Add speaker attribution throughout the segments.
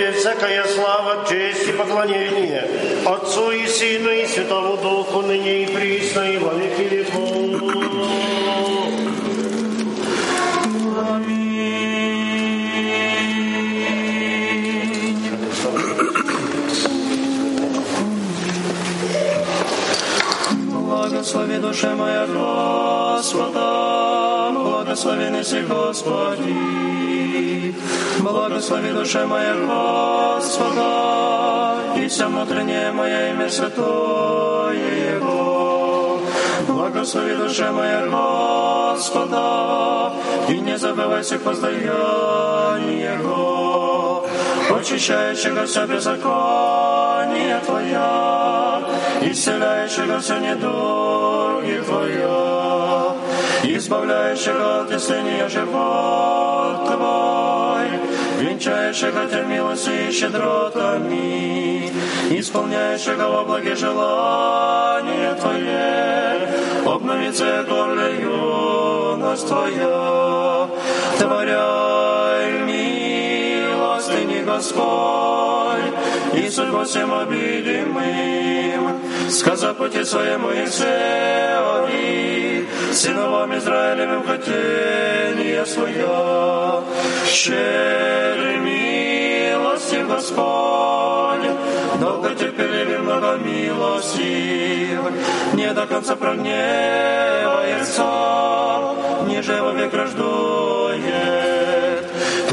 Speaker 1: Тебе всякая слава, честь и поклонение Отцу и Сыну и Святому Духу, ныне и присно, и во веки веков.
Speaker 2: благослови душа моя Господа, благословенный Господи. Благослови душе моя Господа, и все внутреннее мое имя святое Его. Благослови душе моя Господа, и не забывай всех воздаяние Его, очищающего все беззаконие Твоя, исцеляющего все недуги твое, избавляющего от весения животного, венчающего Тебя милостью и щедротами, исполняющего во благе желания Твое, обновится горле юность Твоя, творяй милостыни Господь, и судьбу всем обидимым, сказав пути своему Исеови, сыновам Израилевым хотение свое, щедрый милостив Господь, долго терпеливый, много милостив, не до конца прогневается, ниже во век рождует,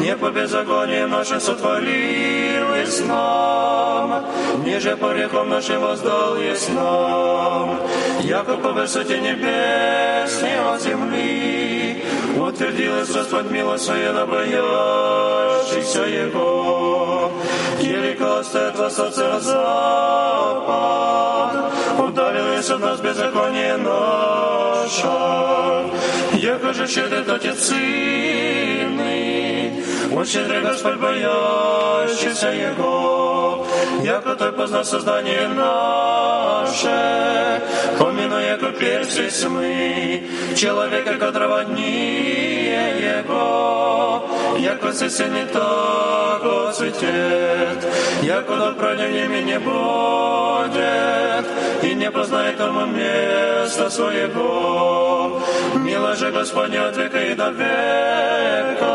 Speaker 2: не по беззаконию нашим сотворил есть нам, ниже по грехам нашим воздал есть нам, яко по высоте небесной от земли, утвердилась Господь милость своя на боящихся Его. Велика стоит восточный запад, ударилось от нас беззаконие наше, яко же щедрит Отец Сыны, щедрый Господь боящийся Его, яко Той познал создание наше, помяну, яко перси мы, человека, которого не Его, яко сильный так оцветет, яко над ними не будет, и не познает тому места своего. Мило же Господне от века и до века,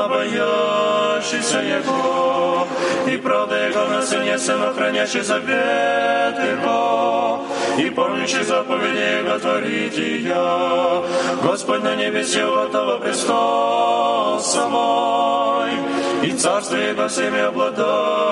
Speaker 2: на боящийся Его, и правда Его на сыне сына, хранящий завет Его, и помнящий заповеди Его творите я. Господь на небесе того престол самой, и царство Его всеми обладает.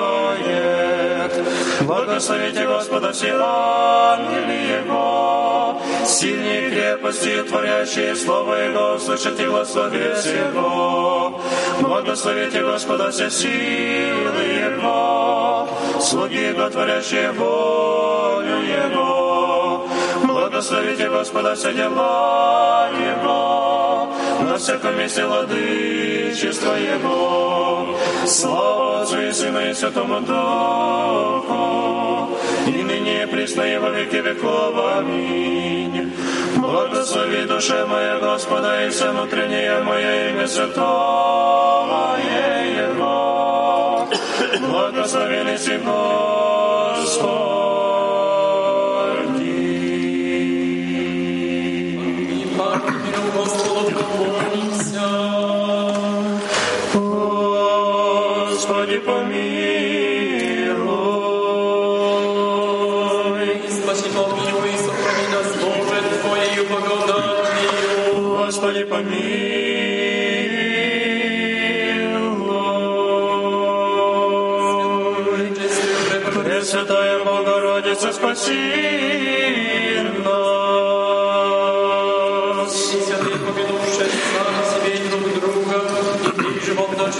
Speaker 2: Благословите Господа все ангели Его, сильные крепости, творящие Слово Его, услышите благословец Его. Благословите Господа все силы Его, слуги Его, творящие волю Его. Благословите Господа все дела Его, всяком месте владычество Его. Слава Отцу и Сыну и Святому Духу, и ныне и присно и во веки веков. Аминь. Благослови душе моя Господа и все внутреннее мое имя святое Его. Благословен си Господи.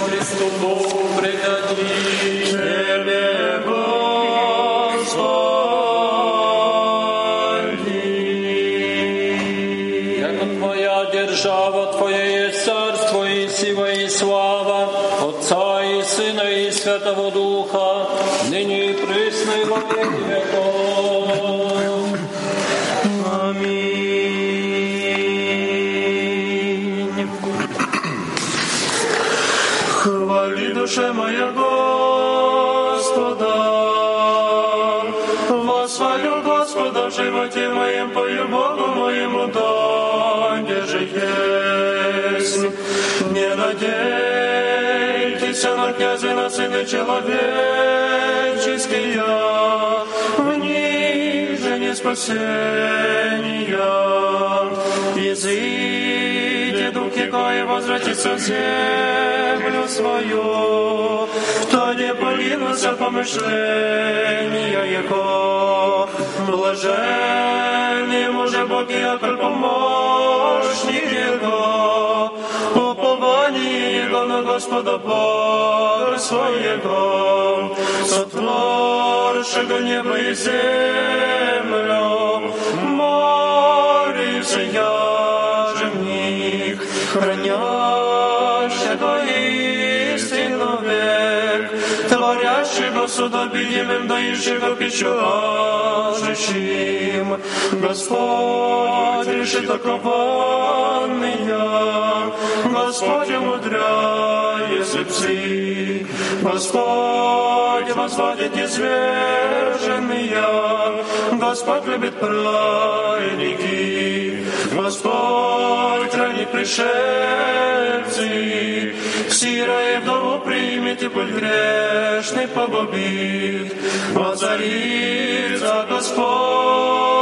Speaker 3: Христу Богу предадим.
Speaker 2: князя сына человеческие, в нижении спасения. Изыди духи, кое возвратится в землю
Speaker 4: свою, кто не полинутся помышления его. Блаженный мужа Бог, якорь помощник его, Слава на Господа Бога своего, сотворшего небо и землю. Молимся я же в них, хранящего истину век, творящего судобиемым, дающего печуражащим. Господь решит окованные, Господь умудряется пси, Господи, возводит незверженные, Господь любит праведники, Господь хранит пришельцы, Сира и вдову примет, и путь грешный погубит, Воцарится Господь.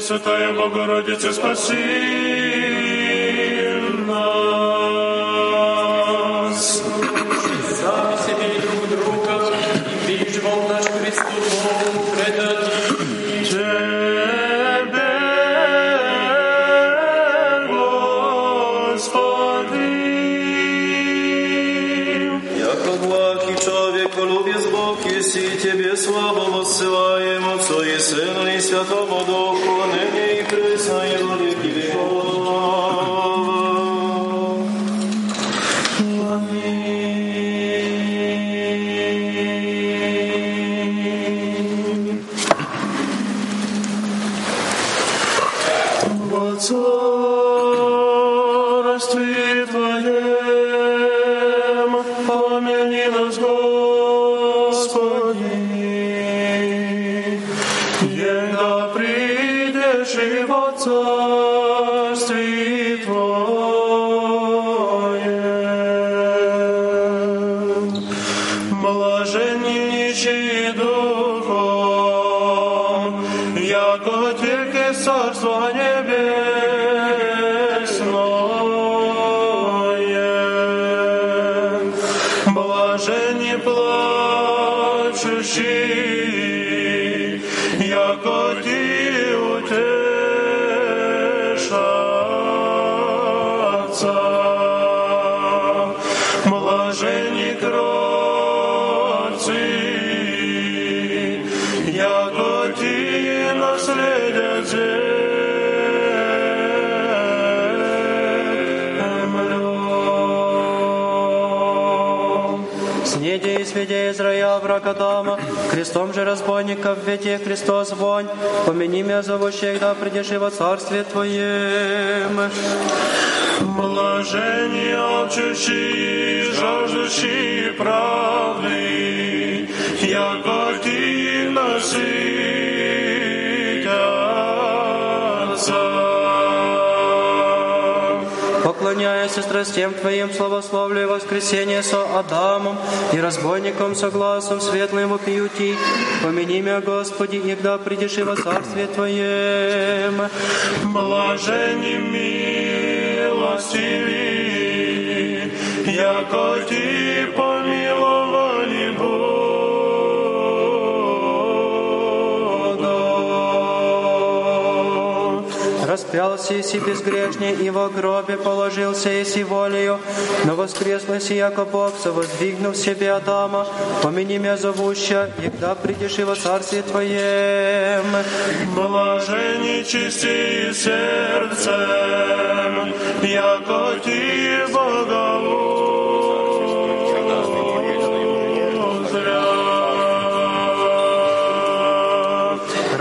Speaker 4: Пресвятая Богородица, спаси.
Speaker 5: Крестом же разбойников веди Христос вонь, помяни меня зовущих, да придешь во царствие Твоем. Блаженни алчущие, жаждущие правды, яко ти насытятся. Поклоняясь страстям Твоим, славословлю и воскресение со Адамом и разбойником согласом светлым вопиюти. Помяни меня, Господи, игда придешь и во царствие Твоем. Блаженни милостиві, яко Ти Распялся Иси безгрешней, и во гробе положился Иси волею, но воскреслась яко Бог, воздвигнув себе Адама, помяни меня зовуща, егда придешь и во царствие Твоем. Блажени чистые сердцем, яко Ти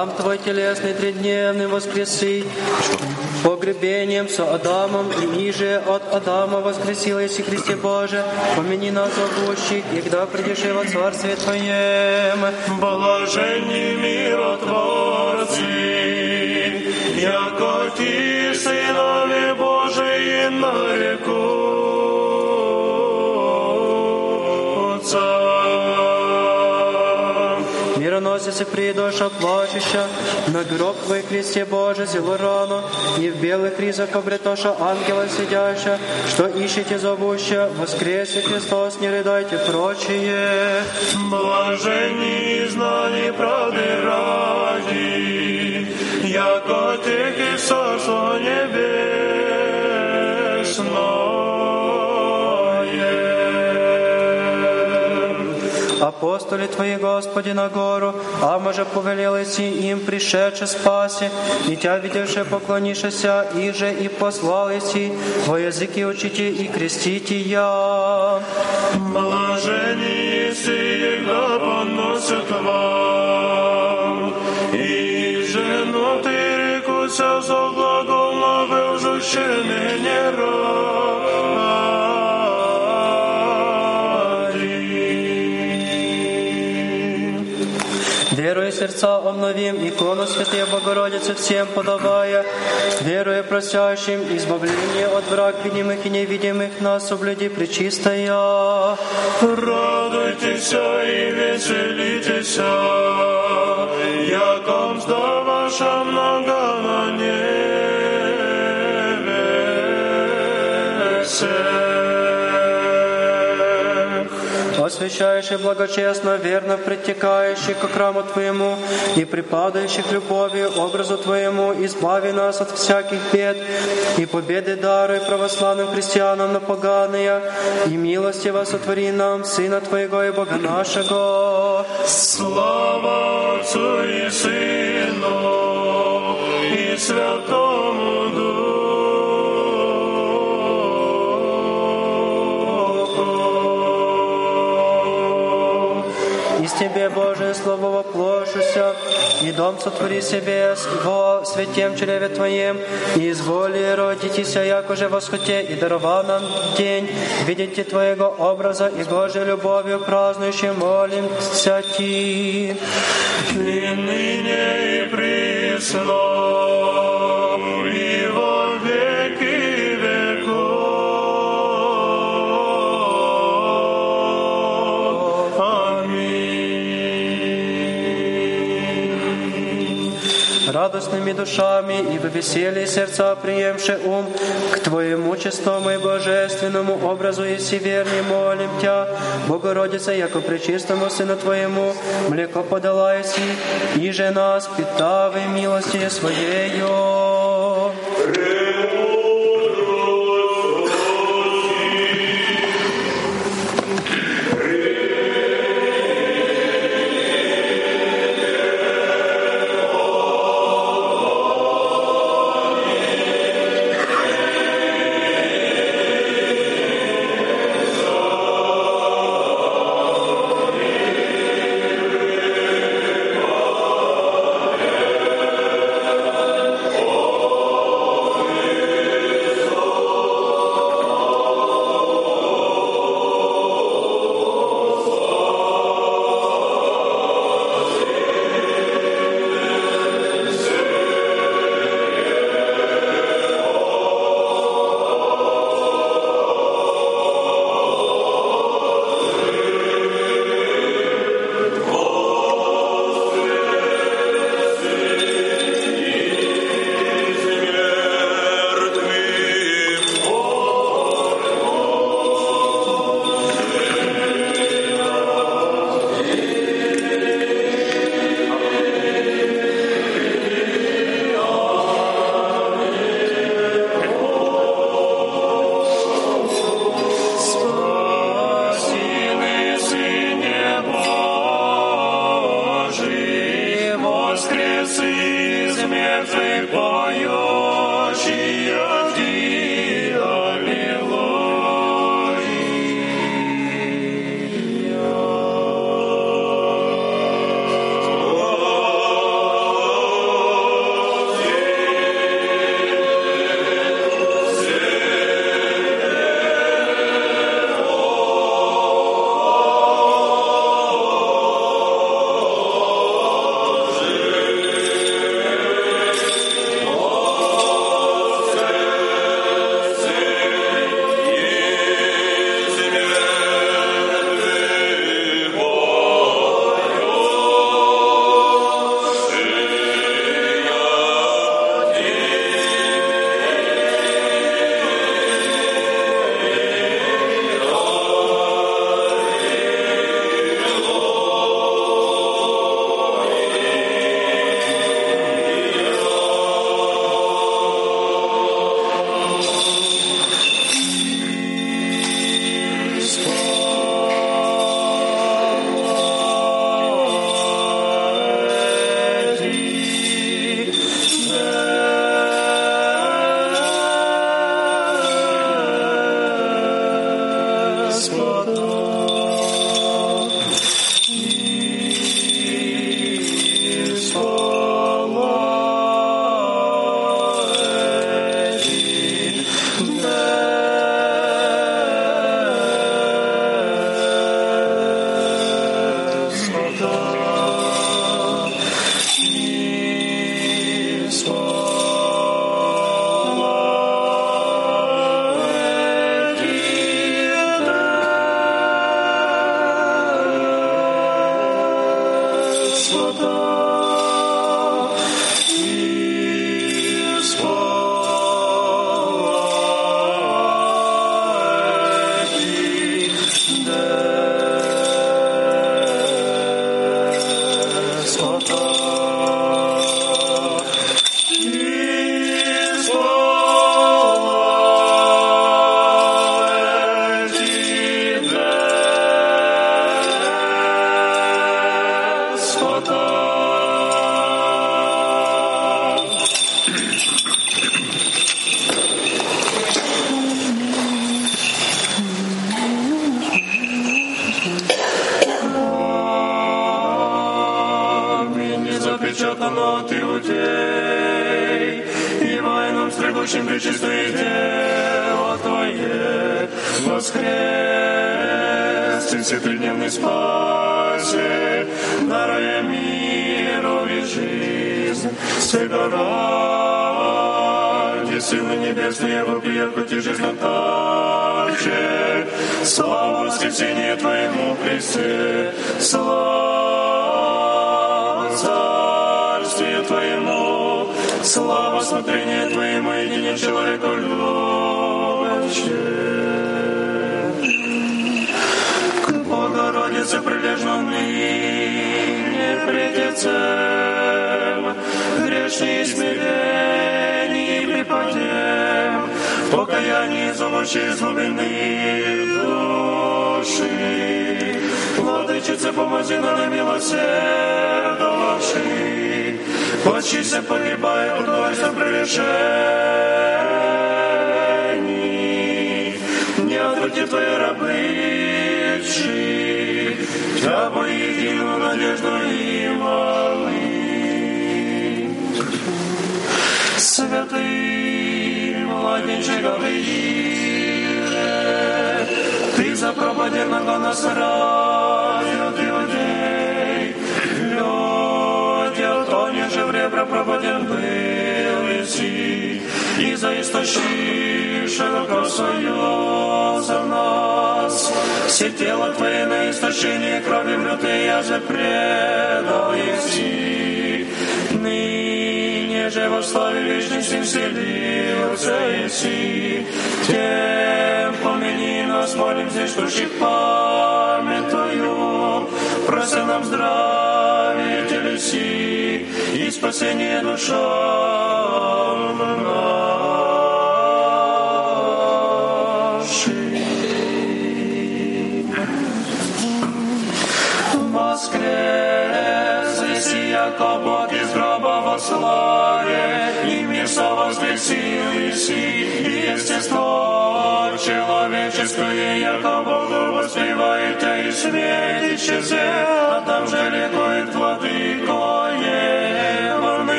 Speaker 5: Храм Твой телесный трехдневный воскреси, погребением со Адамом и ниже от Адама воскресилась и Христе Боже, помяни нас зовущих, и когда придешь во царствие Твоем. Блаженни миротворцы, яко Ти Придоша плачуща, на гроб Твой Христе Боже зело рану, и в белых ризах обретоша ангела сидяща, что ищете зовуща, воскресе Христос, не рыдайте прочие. Блаженни знаний правды ради, яко Ты Царство небесное. Апостоли Твои, Господи, на гору, а може повелели си им пришедше спаси, и Тя видевше поклонишеся, и же и послали си, во языки учите и крестите я. Блажени си, да поносят вам, и жену Ты рекуся за глагол нове ужущене не Веруя сердца обновим, икону Святые Богородицы всем подавая, веруя просящим избавление от враг видимых и невидимых нас, соблюди пречистая. Радуйтесь и веселитесь, яко мзда ваша много Освящающий благочестно, верно притекающий к храму Твоему и припадающих любовью образу Твоему, избави нас от всяких бед и победы даруй православным христианам на поганые, и милостиво сотвори нам Сына Твоего и Бога нашего. Слава Отцу и Сыну и Святому Тебе, Божие Слово, воплошуся, и дом сотвори себе во святем чреве Твоем, и изволи родитеся, якоже восхоте, и дарова нам день, видите Твоего образа, и Божьей любовью празднующим молимся Ти. И ныне и присно, Радостными душами и в веселье сердца приемши ум к Твоему чистому и божественному образу и верни молим Тя, Богородица, яко пречистому Сыну Твоему, млеко подала и же нас питавы милости Своею.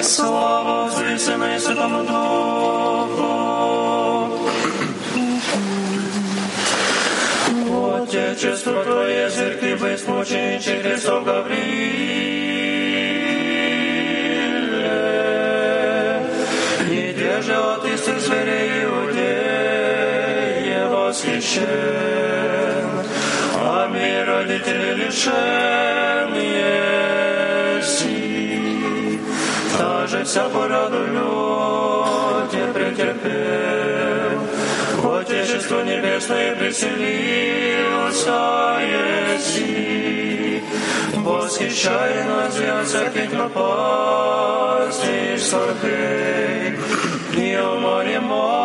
Speaker 2: Отцу и Слову, Отцу и Сыну и Святому Духу. Отечество Твое, церкви, быть мученичек Христов Гаврииле, не держи от истых зверей Иудея восхищен, а мир родители лишен есть. Вся порадуй претерпел. В Отечество небесное приселился Еси. Восхищай нас, я всяких напастей сордей.
Speaker 3: Io moremo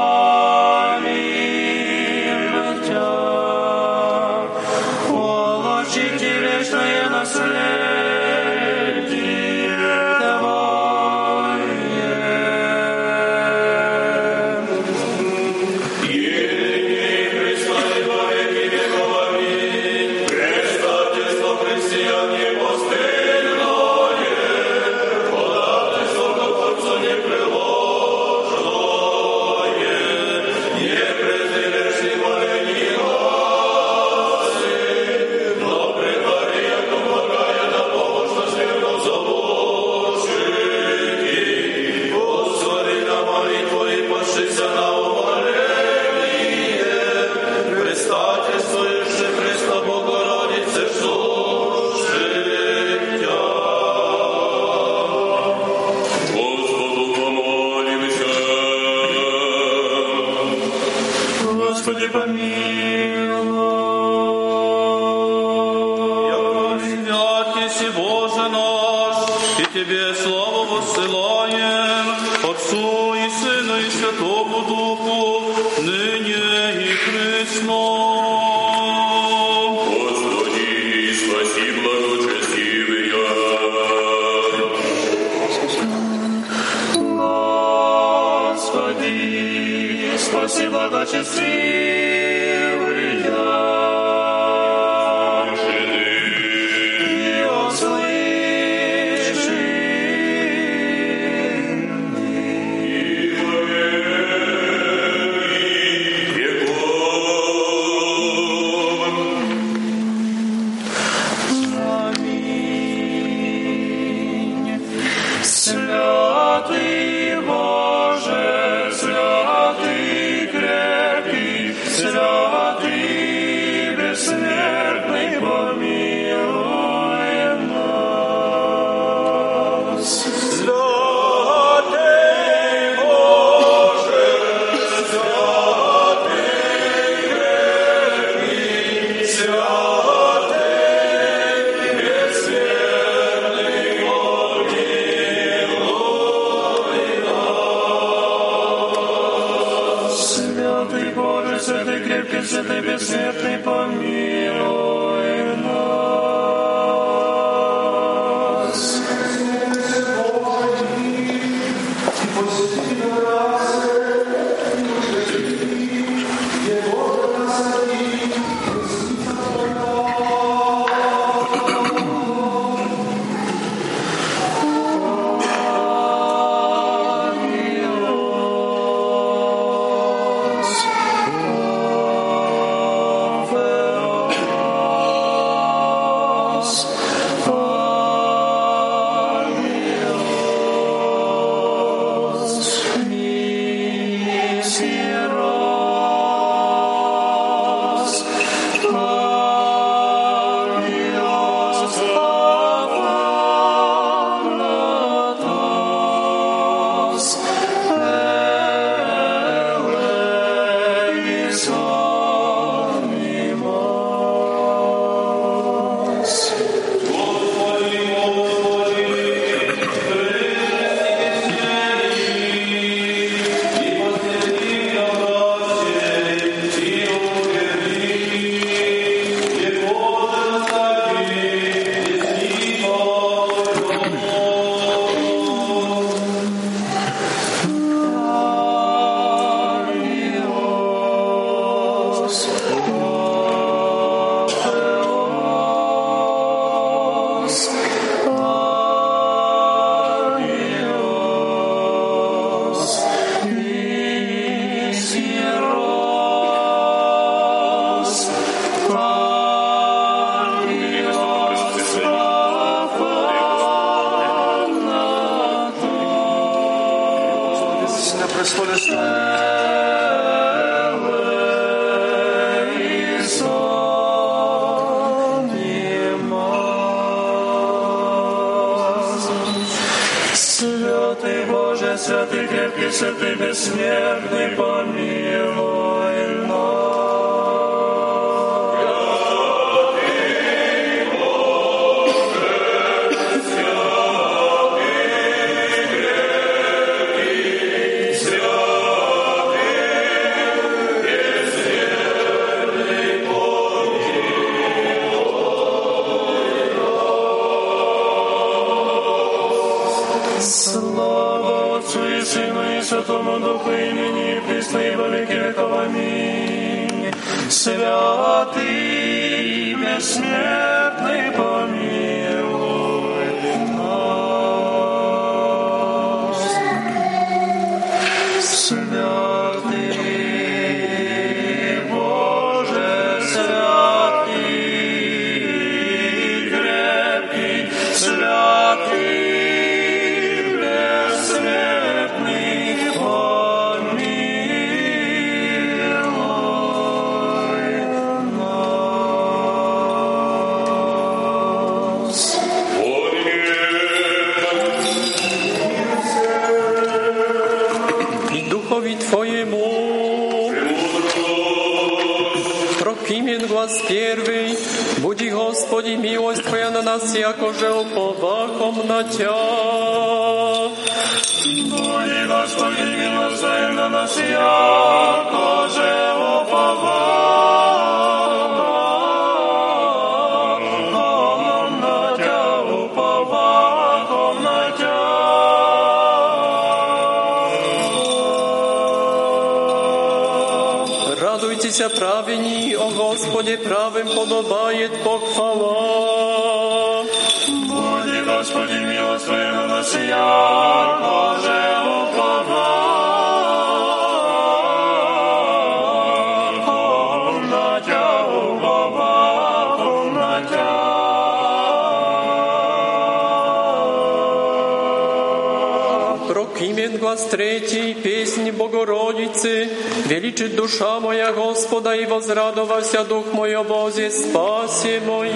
Speaker 3: возрадовался дух мой о Бозе, спасе моем.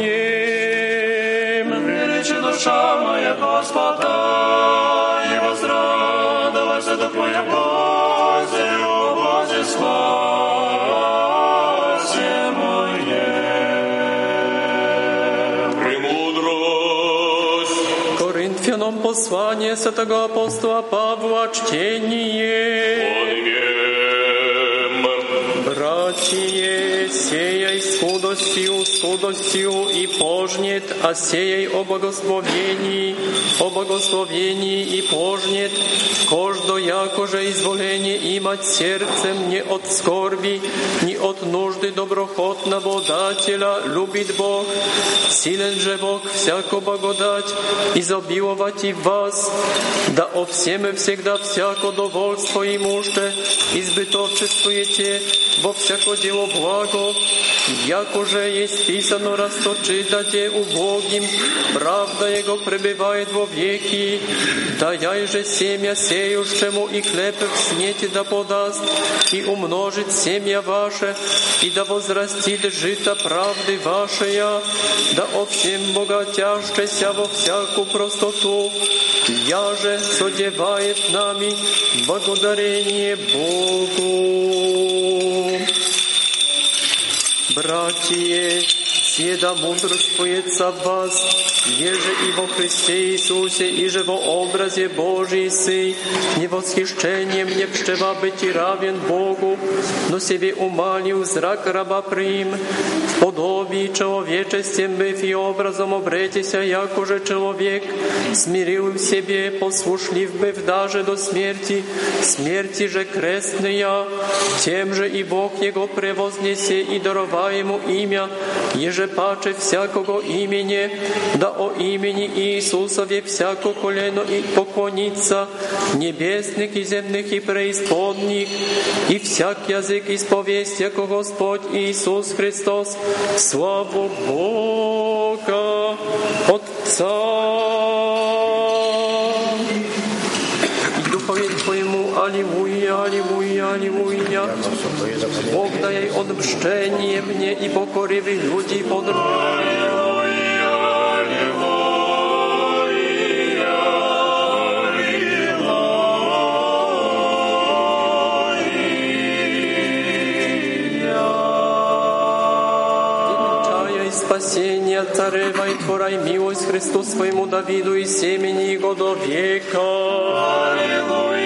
Speaker 2: Величи душа моя Господа, и возрадовалась дух моя Бозе, о Бозе, спасе моем.
Speaker 6: Премудрость.
Speaker 3: Коринфянам послание святого апостола Павла, чтение. Братья, скудостью, скудостью и пожнет, а сеяй о благословении, о благословении и пожнет, кождо якоже изволение имать сердцем не от скорби, ни от нужды доброхотного дателя, любит Бог, силен же Бог всяко благодать, изобиловать и в вас, да о всем и всегда всяко довольство имуще, избытовчествуете во всяко дело благо, якоже есть писано расточитате убогим, правда Его пребывает во веки, да я же семя сеющему и хлеб в снете да подаст, и умножит семя ваше, и да возрастит жито правды вашея, да о всем богатящеся во всякую простоту, я же содевает нами благодарение Богу. bratie Седа мудрствуется в вас, еже и во Христе Иисусе, и же во образе Божий Сы, не восхищением не пщева быть и равен Богу, но себе умалил зрак раба прим, в подобии человечестем быв и образом обретися, якоже человек, смирил в себе, послушлив быв даже до смерти, смерти же крестная, тем же и Бог его превознесе и дарова ему имя, еже паче всякого имени, да о имени Иисусове всяко колено и поклонится, небесных и земных и преисподних, и всяк язык исповесть, яко Господь Иисус Христос, славу Бога Отца. Бог дай odmszczenie mnie i pokorywy ludzi podróży. Величая и спасения царева и творай милость Христу своему Давиду и семени его до века. Слышит,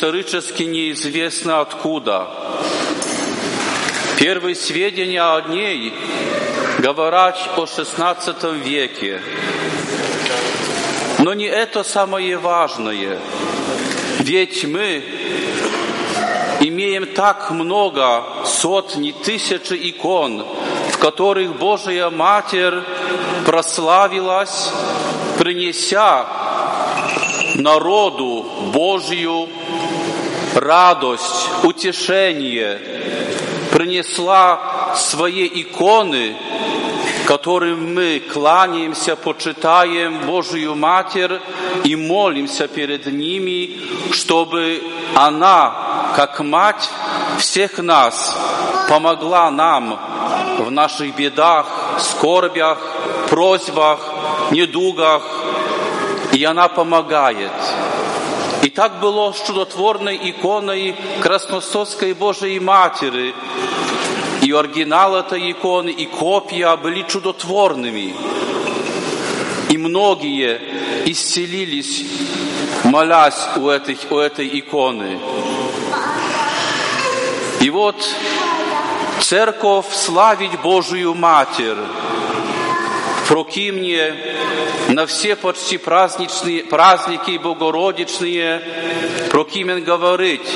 Speaker 7: исторически неизвестно откуда. Первые сведения о ней говорят о XVI веке. Но не это самое важное. Ведь мы имеем так много сотни, тысячи икон, в которых Божия Матерь прославилась, принеся народу Божью радость, утешение принесла свои иконы, которым мы кланяемся, почитаем Божию Матерь и молимся перед ними, чтобы она, как мать всех нас, помогла нам в наших бедах, скорбях, просьбах, недугах, и она помогает. Так было с чудотворной иконой Красностовской Божией Матери. И оригинал этой иконы, и копия были чудотворными. И многие исцелились, молясь у этой, у этой иконы. И вот церковь славить Божию Матерь прокимне на все почти праздничные, праздники богородичные, прокимен говорить,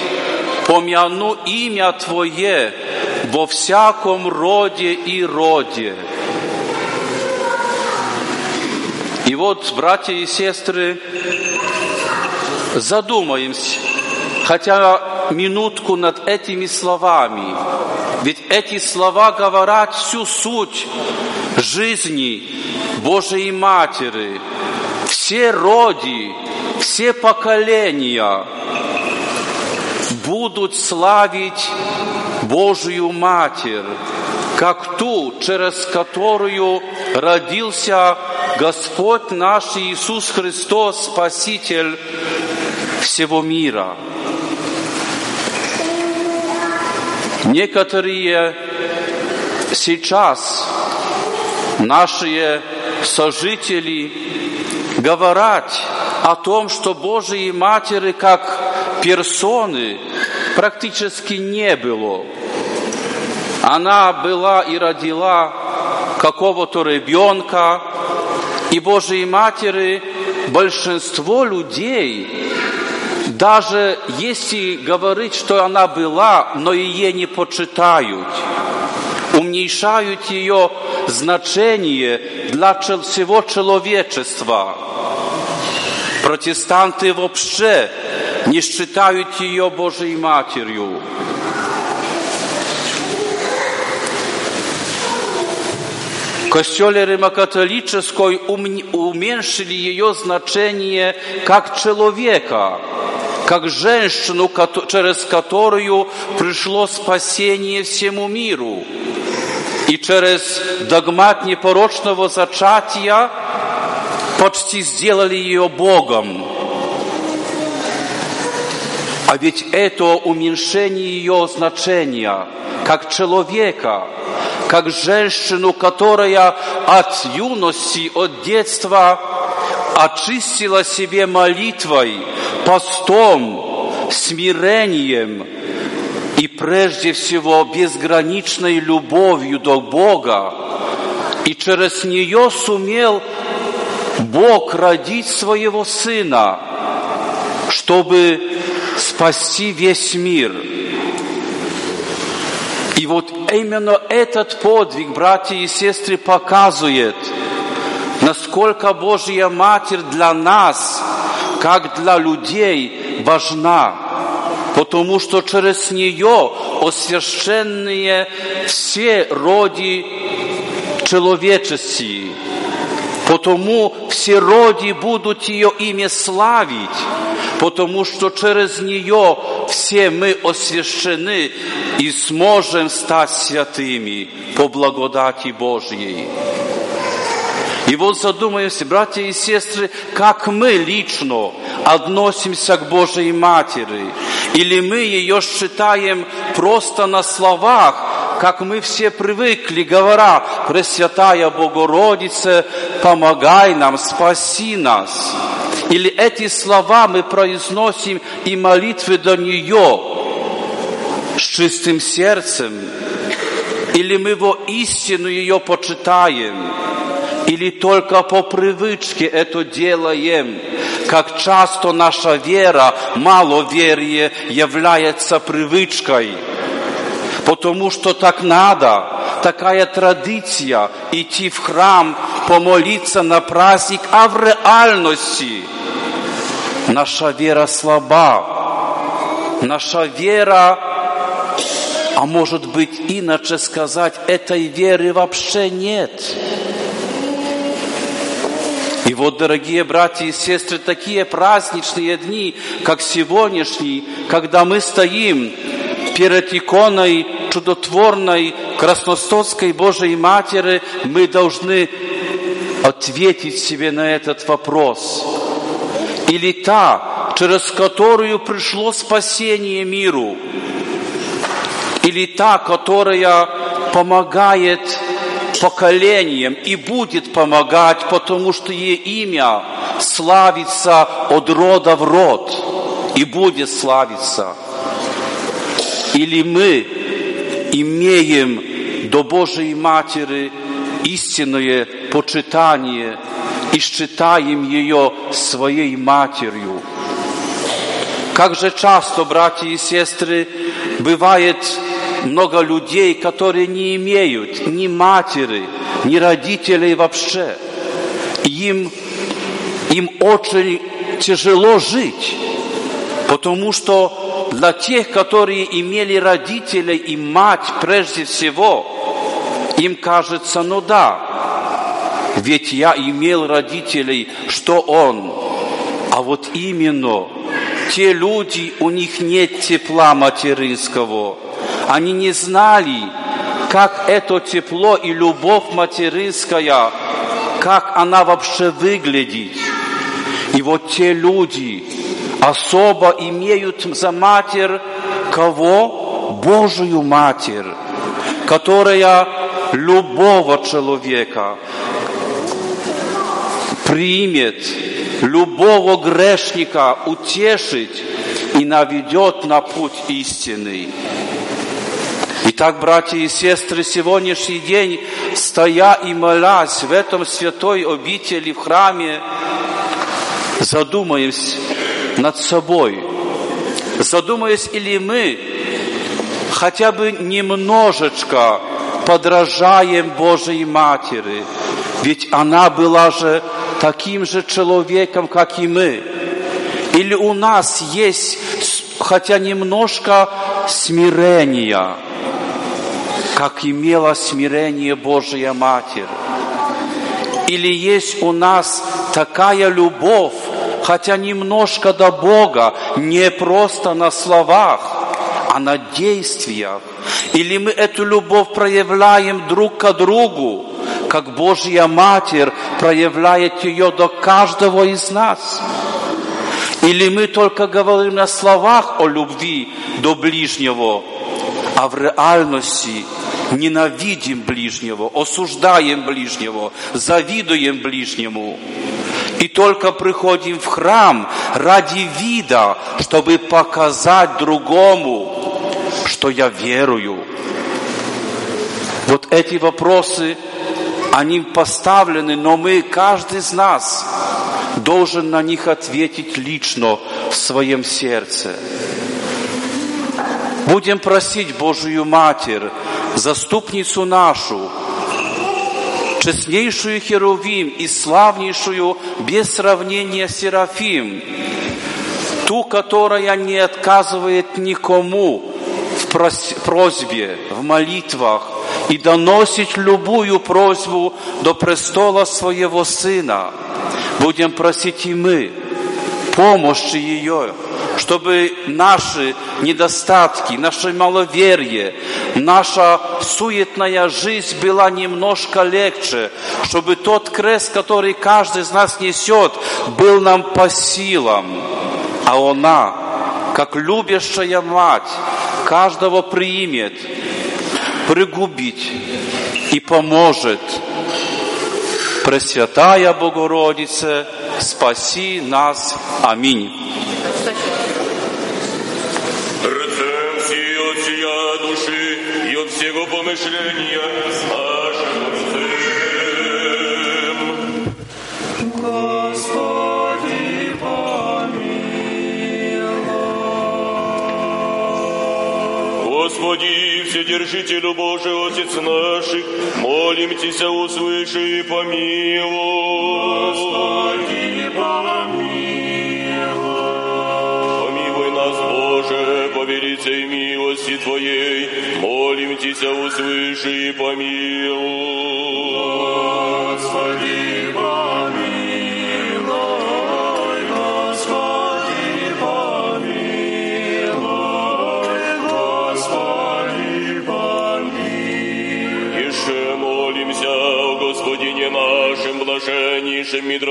Speaker 7: помяну имя Твое во всяком роде и роде. И вот, братья и сестры, задумаемся, хотя минутку над этими словами. Ведь эти слова говорят всю суть жизни Божией Матери. Все роди, все поколения будут славить Божию Матерь, как ту, через которую родился Господь наш Иисус Христос, Спаситель всего мира. Некоторые сейчас наши сожители говорят о том, что Божьей Матери как персоны практически не было. Она была и родила какого-то ребенка, и Божьей Матери большинство людей, даже если говорить, что она была, но ее не почитают, уменьшают ее значение для всего человечества. Протестанты вообще не считают ее Божьей Матерью. В Костеле Римокатолической уменьшили ее значение как человека, Как женщину, через которую пришло спасение всему миру. И через догмат непорочного зачатия почти сделали ее Богом. А ведь это уменьшение ее значения, как человека, как женщину, которая от юности, от детства очистила себе молитвой, постом, смирением и прежде всего безграничной любовью до Бога. И через нее сумел Бог родить своего Сына, чтобы спасти весь мир. И вот именно этот подвиг, братья и сестры, показывает, насколько Божья Матерь для нас, как для людей, важна. Потому что через нее освященные все роди человеческие. Потому все роди будут ее имя славить, потому что через нее все мы освящены и сможем стать святыми по благодати Божьей. И вот задумаемся, братья и сестры, как мы лично относимся к Божьей Матери. Или мы ее считаем просто на словах, как мы все привыкли, говоря, Пресвятая Богородица, помогай нам, спаси нас. Или эти слова мы произносим и молитвы до нее с чистым сердцем. Или мы во истину ее почитаем. Или только по привычке это делаем. Как часто наша вера, маловерие является привычкой потому что так надо, такая традиция идти в храм, помолиться на праздник, а в реальности наша вера слаба. наша вера, а может быть иначе сказать, этой веры вообще нет. И вот, дорогие братья и сестры, такие праздничные дни, как сегодняшний, когда мы стоим перед иконой чудотворной Красностовской Божией Матери, мы должны ответить себе на этот вопрос. Или та, через которую пришло спасение миру, или та, которая помогает поколениям и будет помогать, потому что ее имя славится от рода в род и будет славиться. Или мы имеем до Божией Матери истинное почитание и считаем ее своей матерью. Как же часто, братья и сестры, бывает много людей, которые не имеют ни матери, ни родителей вообще. Им, им очень тяжело жить, потому что для тех, которые имели родителей и мать прежде всего, им кажется, ну да, ведь я имел родителей, что он? А вот именно те люди, у них нет тепла материнского, они не знали, как это тепло и любовь материнская, как она вообще выглядит. И вот те люди особо имеют за матерь кого? Божию Матерь, которая любого человека примет, любого грешника утешить и наведет на путь истинный. Итак, братья и сестры, сегодняшний день, стоя и молясь в этом святой обители в храме, задумаемся над собой. Задумаясь, или мы хотя бы немножечко подражаем Божьей Матери, ведь она была же таким же человеком, как и мы. Или у нас есть хотя немножко смирения, как имела смирение Божия Матерь. Или есть у нас такая любовь, хотя немножко до Бога, не просто на словах, а на действиях. Или мы эту любовь проявляем друг к другу, как Божья Матерь проявляет ее до каждого из нас. Или мы только говорим на словах о любви до ближнего, а в реальности ненавидим ближнего, осуждаем ближнего, завидуем ближнему. И только приходим в храм ради вида, чтобы показать другому, что я верую. Вот эти вопросы, они поставлены, но мы, каждый из нас, должен на них ответить лично в своем сердце. Будем просить Божию Матерь, заступницу нашу, честнейшую Херувим и славнейшую без сравнения Серафим, ту, которая не отказывает никому в просьбе, в молитвах и доносит любую просьбу до престола своего Сына. Будем просить и мы помощи ее, чтобы наши недостатки, наше маловерие, наша суетная жизнь была немножко легче, чтобы тот крест, который каждый из нас несет, был нам по силам. А она, как любящая мать, каждого примет, пригубить и поможет. Пресвятая Богородица, спаси нас. Аминь.
Speaker 6: Всего помышления нашим Отцем.
Speaker 2: Господи,
Speaker 6: Господи, Вседержителю Божий, Отец наших, молим Тебя, услыши и помилуй.
Speaker 2: Господи, помилуй.
Speaker 6: Твоей, молим Тебя, услыши и помилуй.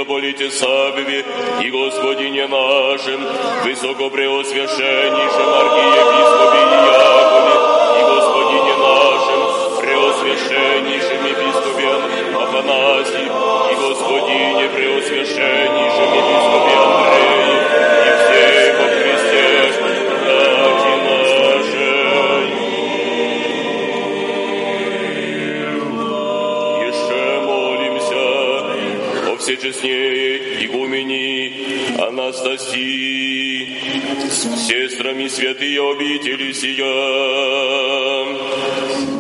Speaker 6: Митрополите Савве и Господине нашем, высокопреосвященнейшем архиепископе Иакове и Господине нашем, преосвященнейшем епископе Афанасии и Господине преосвященнейшем епископе о всечестнее игумени Анастасии, с сестрами святые обители сия.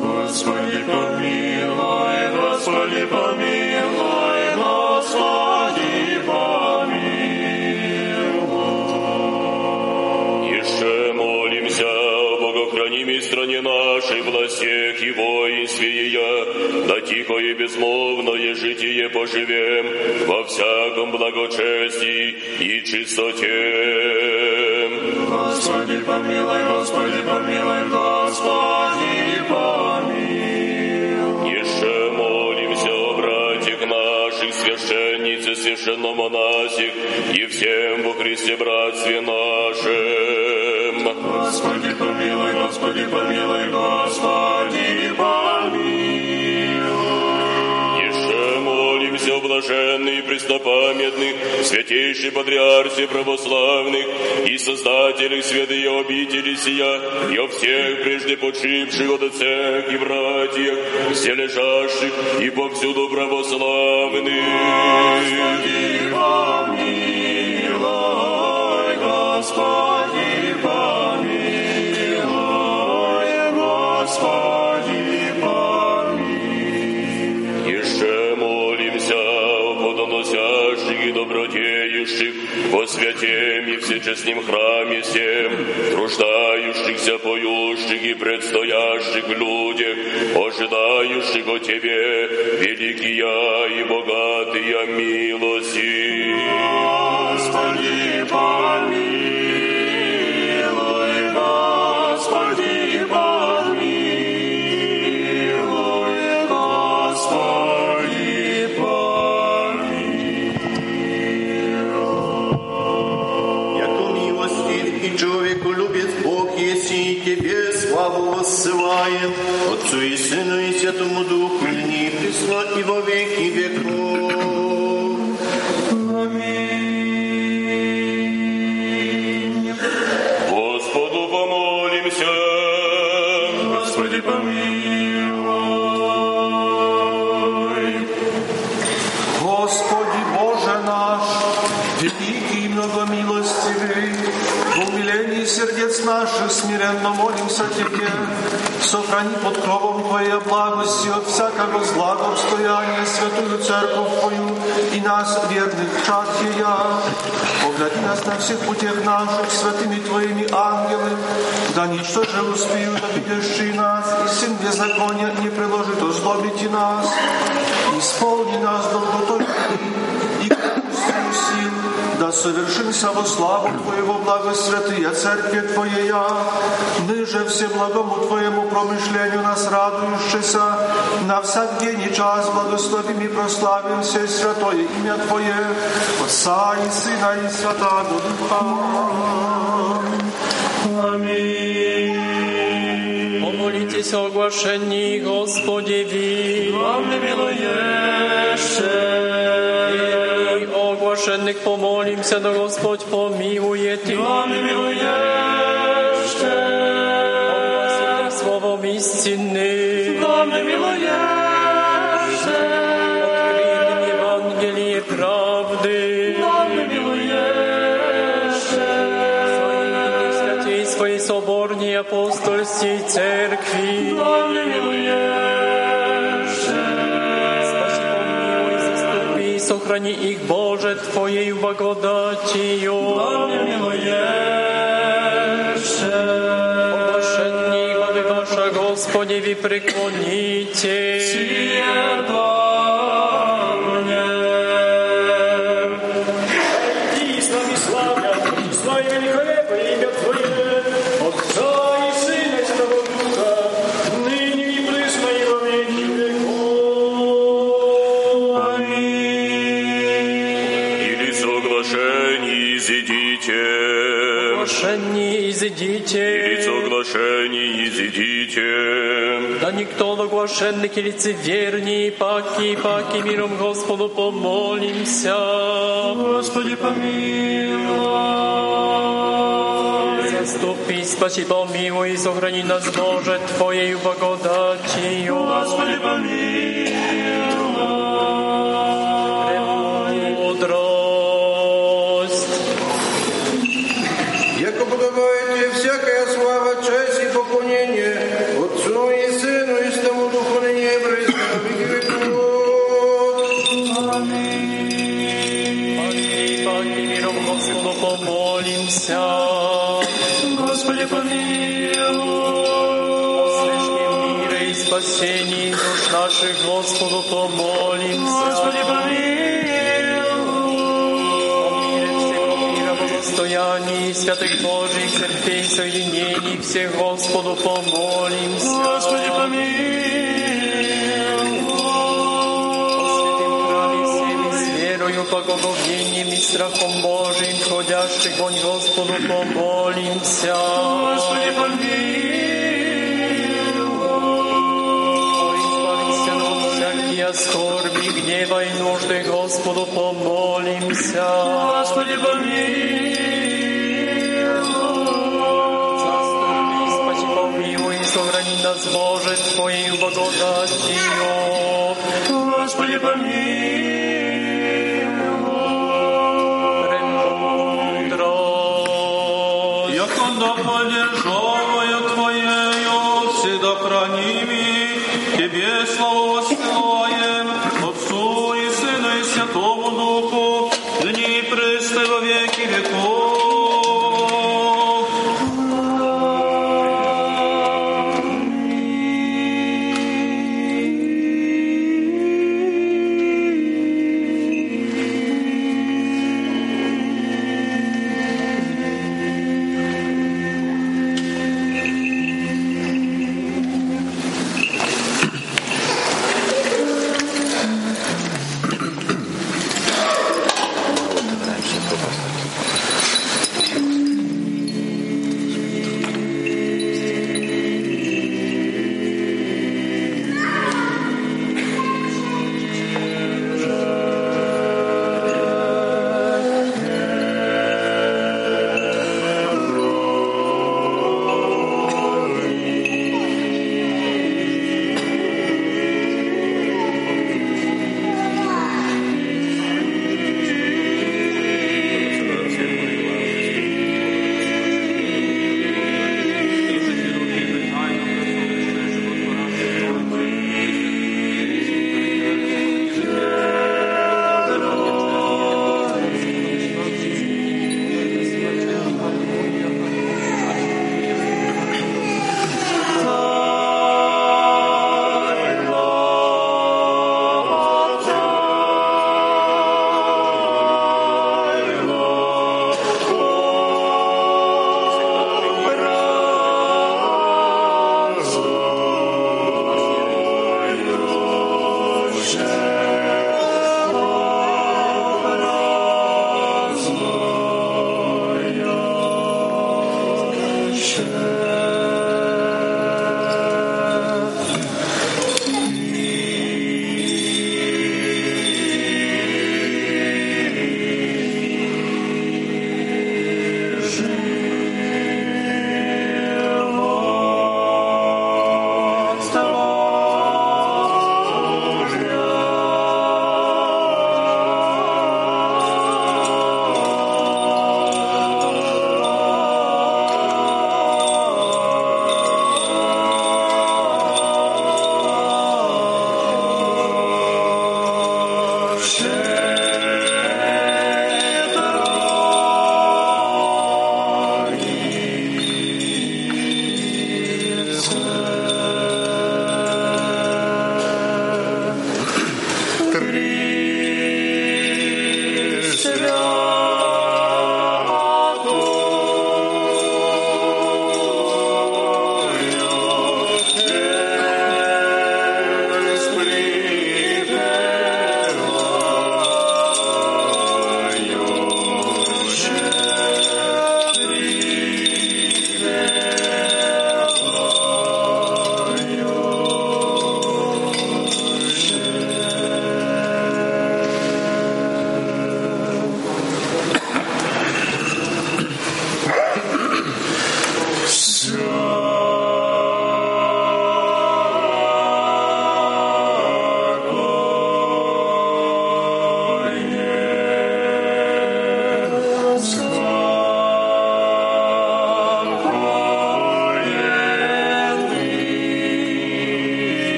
Speaker 4: Господи, помилуй, Господи, помилуй,
Speaker 6: стране нашей, властях и воинстве ее, да тихо и безмолвное житие поживем во всяком благочестии и чистоте.
Speaker 4: Господи, помилуй, Господи, помилуй, Господи, помилуй.
Speaker 6: Еще молимся о братьях наших, священнице, священномонасих и всем во Христе братстве нашем.
Speaker 4: Господи, Господи, помилуй, Господи, помилуй.
Speaker 6: Еще молимся и преснопамятных, святейшей патриарсе православных и создателях святые обители сия, и о всех прежде почивших отцах и братьях, все лежащих и повсюду православных.
Speaker 4: Господи, помилуй, Господи,
Speaker 6: святем и всечестном храме всем, труждающихся, поющих и предстоящих в людях, ожидающих от Тебе великие и богатые милости.
Speaker 4: Господи, помилуй, Господи,
Speaker 8: и во веки веков.
Speaker 6: Господу помолимся.
Speaker 4: Господи, помилуй.
Speaker 9: Господи Боже наш, великий и многомилостивый, в умилении сердец наших смиренно молимся Тебе, сохрани под кровом Твоей благости от всякого зла обстояния святую церковь Твою и нас, верных чад Ея. Погляди нас на всех путях наших святыми Твоими ангелы, да ничто же успеют обидящие нас, и сын беззакония не приложит озлобить нас. Исполни нас долготой да совершимся во славу Твоего блага святые Церкви Твоея. Мы же все благому Твоему промышлению нас радующийся, на всяк день и час благословим и прославим все святое имя Твое, Отца и Сына и Святого Духа. Аминь.
Speaker 3: Помолитесь о оглашении Господеви.
Speaker 4: Вам не милуеше.
Speaker 3: И о оглашенных помолимся,
Speaker 4: Wszechwszechno Gospodź pomiłuje
Speaker 3: Ty. On miłujeszcze.
Speaker 4: Słowo mi synny.
Speaker 3: On miłujeszcze. Odkryj Ewangelię prawdy. On
Speaker 4: miłujeszcze. Swojej swojej
Speaker 3: sobornej apostolskiej cerkwi. On miłujeszcze. Spasi, pomiłuj, zastąpi, sochroń
Speaker 4: ich Boże Twojej
Speaker 3: błagodaty. Господи, вы преклоните. никто оглашенных и лицеверней, паки, паки, миром Господу помолимся.
Speaker 4: Господи, помилуй.
Speaker 3: Заступи, спаси, помилуй, и сохрани нас, Боже, Твоею благодатью.
Speaker 4: Господи, помилуй.
Speaker 3: входящих вонь Господу помолимся.
Speaker 4: Господи, помилуй.
Speaker 3: Избавься от всякие скорби, гнева и нужды, Господу помолимся.
Speaker 4: Господи, помилуй.
Speaker 3: Заступи, спаси, помилуй, и сохрани нас, Боже, Твоею благодатью.
Speaker 4: Господи,
Speaker 3: Премудрость.
Speaker 10: Да поддержавая Твоею, всегда храними, Тебе славу воссылаем,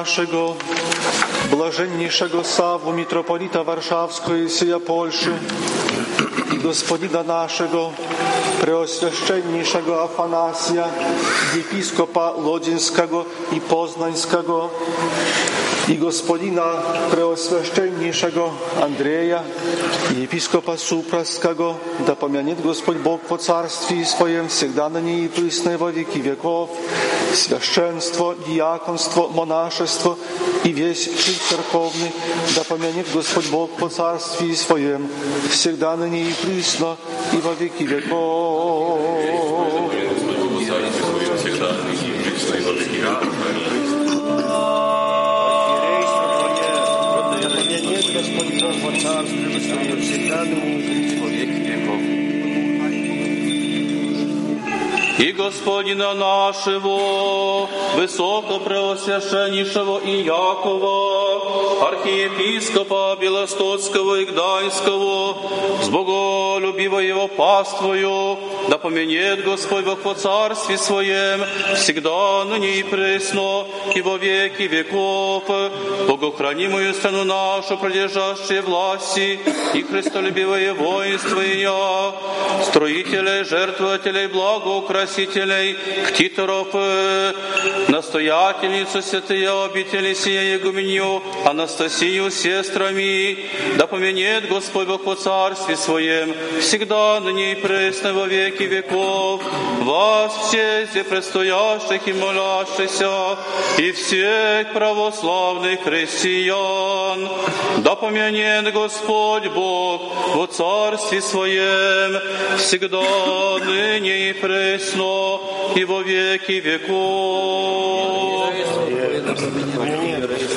Speaker 9: naszego, blażenniejszego Sawu, mitropolita warszawskiego i syja Polszy, i gospodina naszego, preoswieszczenniejszego Afanasja, episkopa Lodzińskiego i Poznańskiego, i gospodina preoswieszczenniejszego Andrzeja, i episkopa Supraskiego, da pamiętnie Gospodź Bóg po carstwie swoim, всегда на ней и присно во веки веков, священство, диаконство, монашество и весь жить церковный, да помянет Господь Бог по царстве своем, всегда на ней и присно и во веки веков.
Speaker 10: Господина нашего, Высокопреосвященнейшего Иакова, архиепископа Белостоцкого и Гданьского, с боголюбивого его паствою, да поменет Господь Бог по царстве своем, всегда ныне и пресно, и во веки веков, богохранимую страну нашу, продержавшие власти, и христолюбивое воинство ее, строителей, жертвователей, благоукрасителей, ктиторов, э, настоятельницу святые обители сия Егуменью, Анастасию сестрами, да поменет Господь Бог по царстве своем, всегда ныне и пресно во веки веков, вас все здесь предстоящих и молящихся, и всех православных христиан, да помянет Господь Бог во царстве своем, всегда ныне и пресно, и во
Speaker 1: веки веков.
Speaker 4: Царя,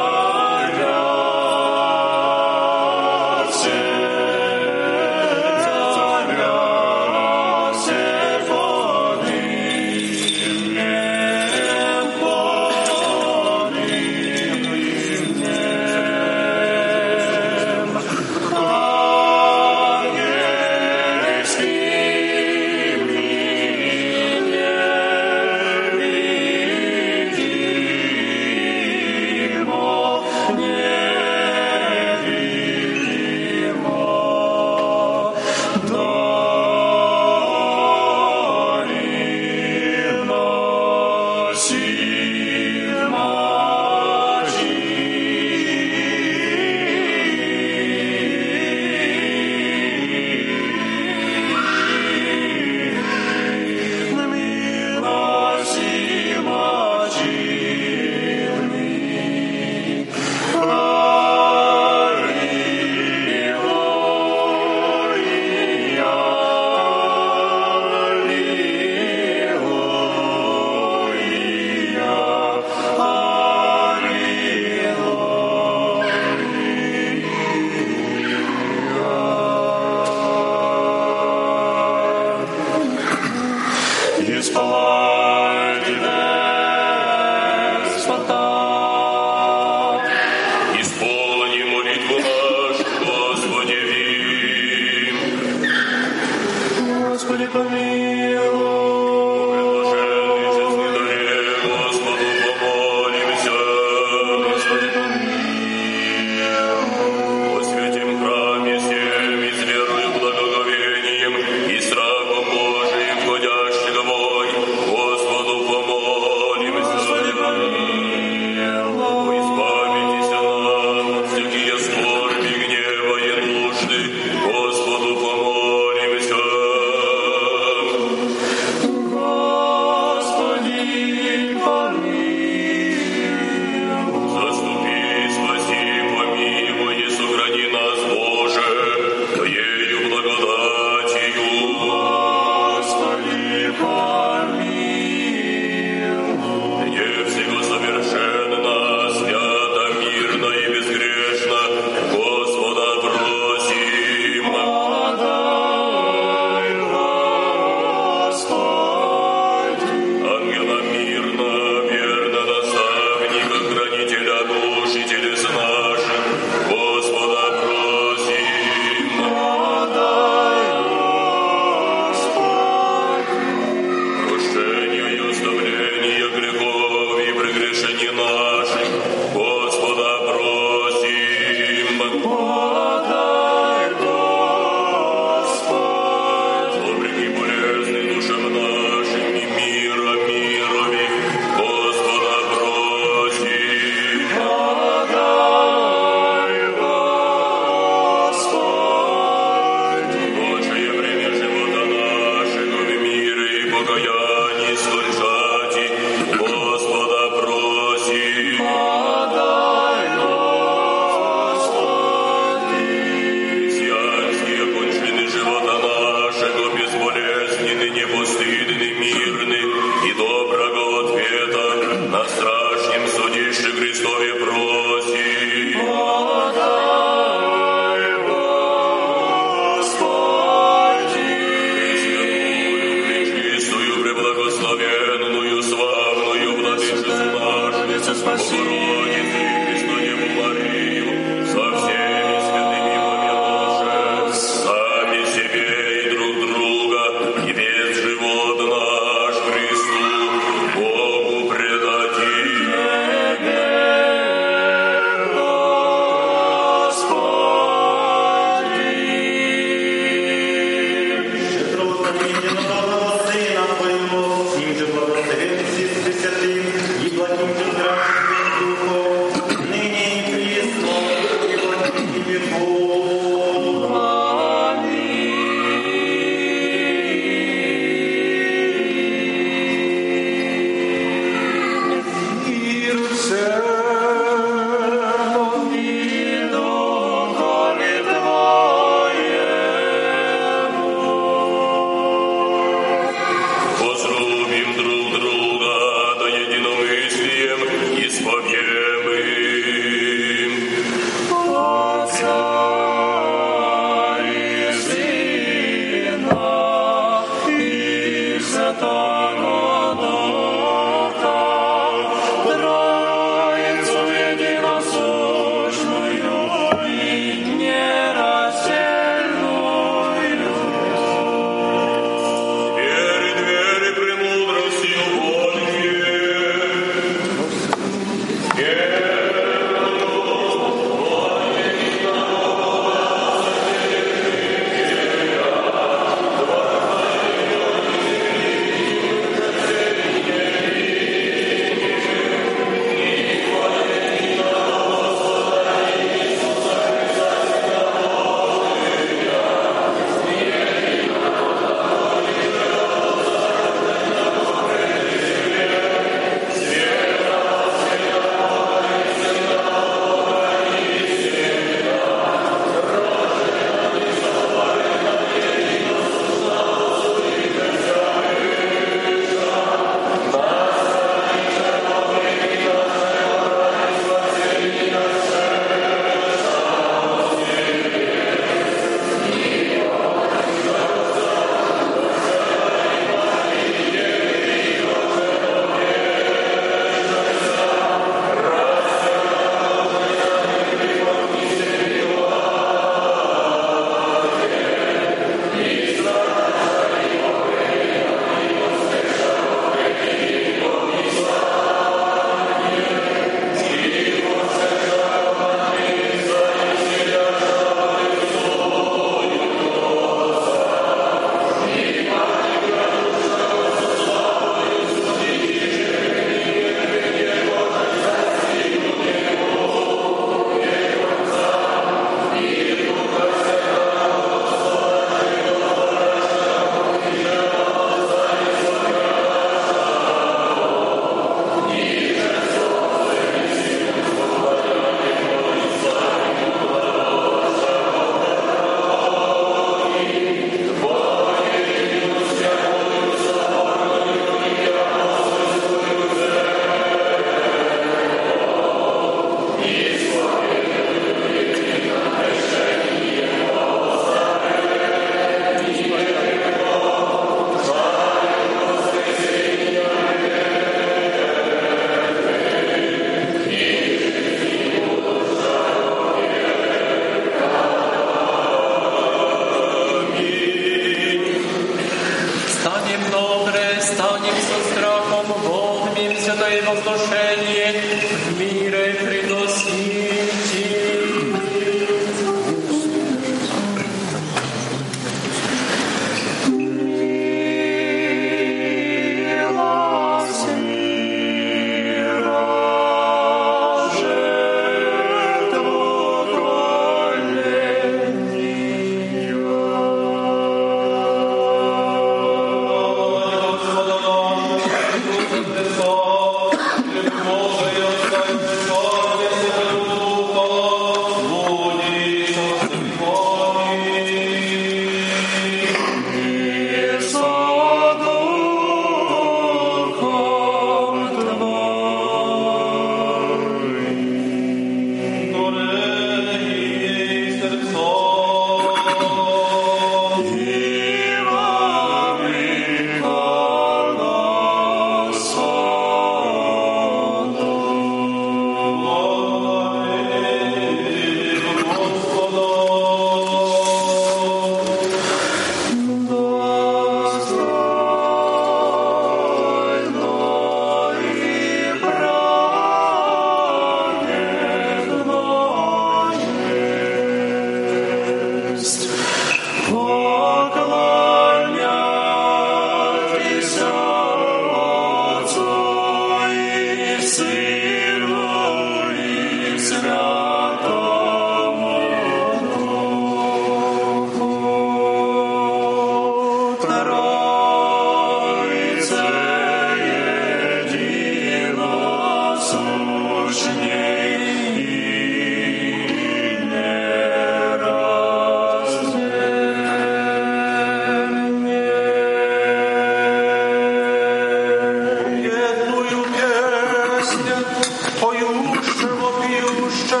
Speaker 11: Pojuszcze, łopiuszcze,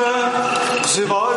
Speaker 11: wzywaj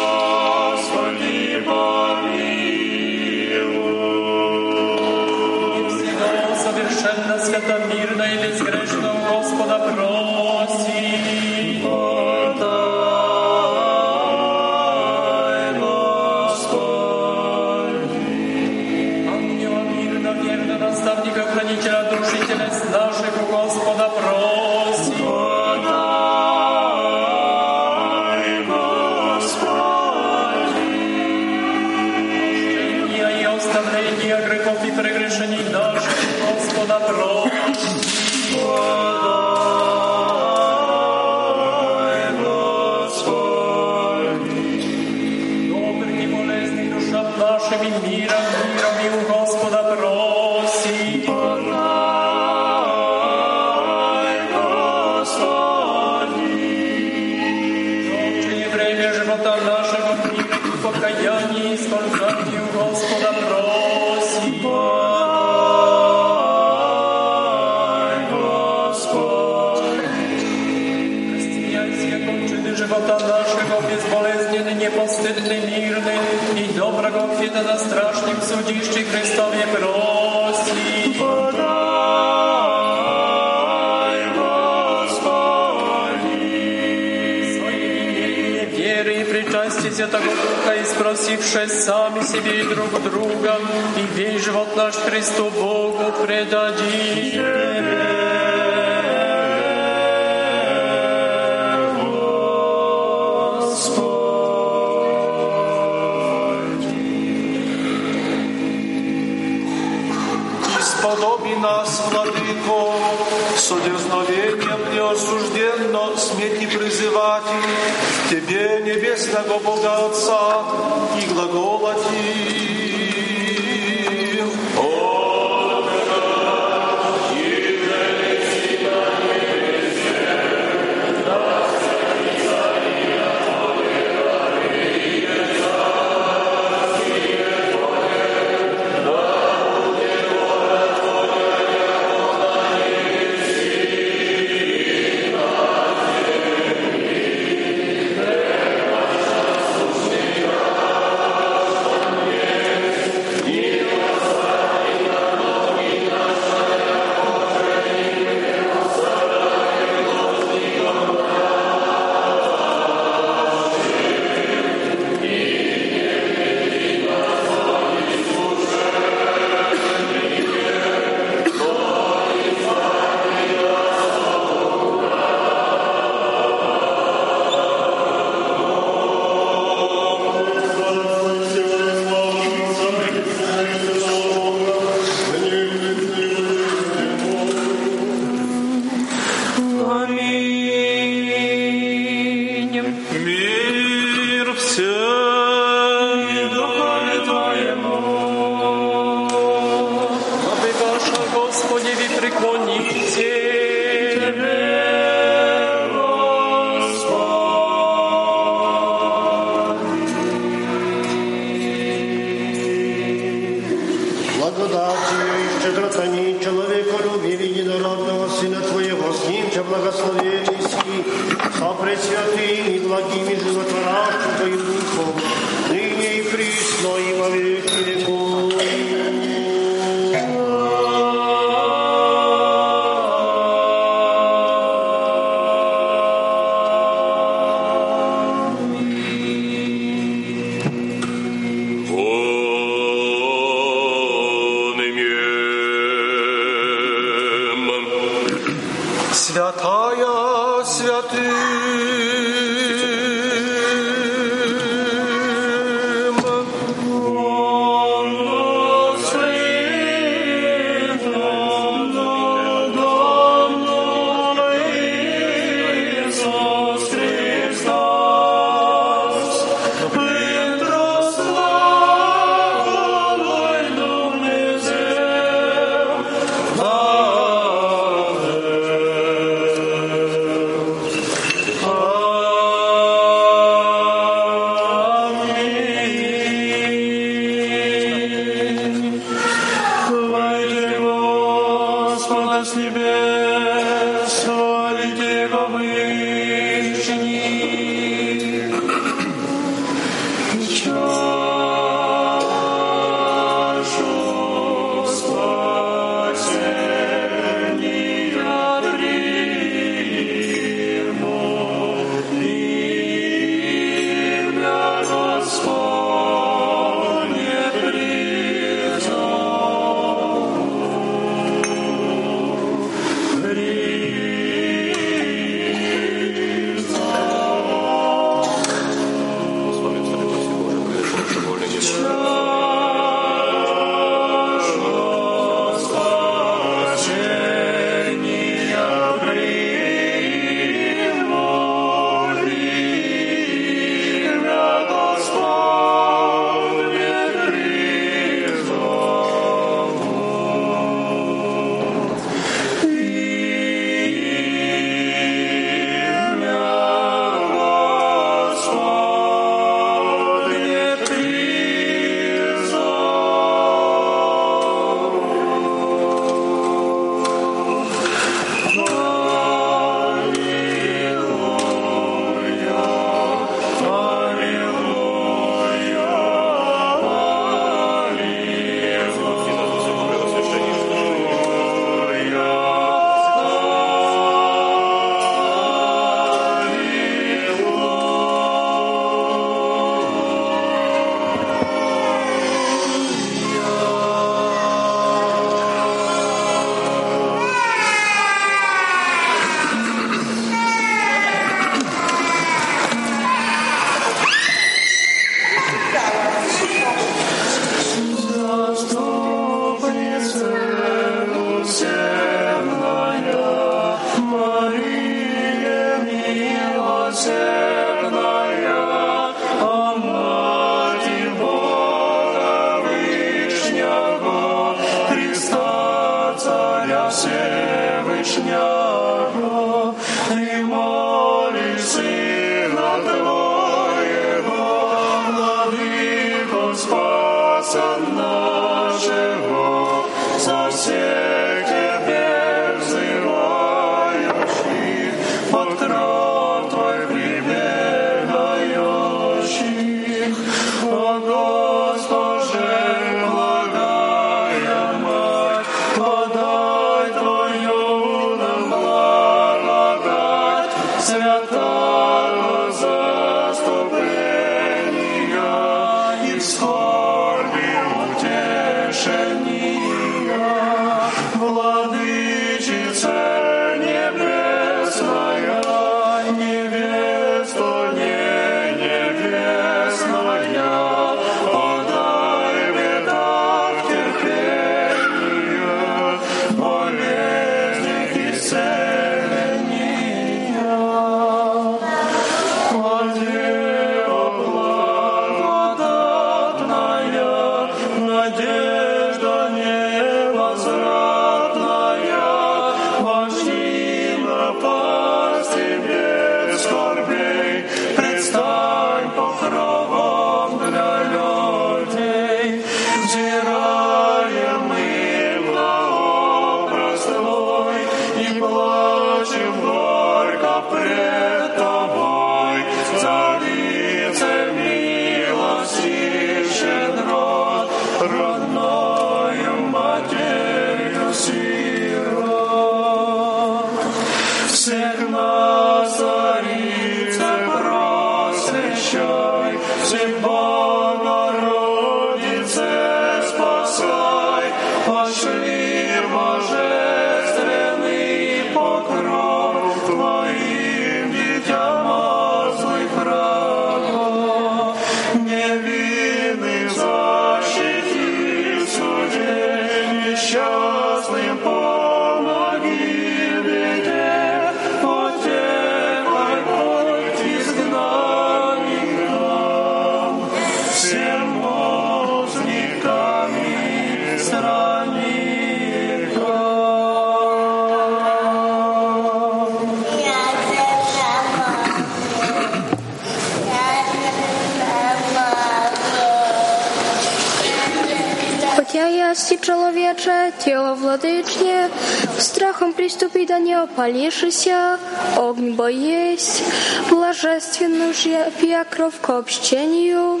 Speaker 11: огонь боесть, блажественную же пья кровь к общению,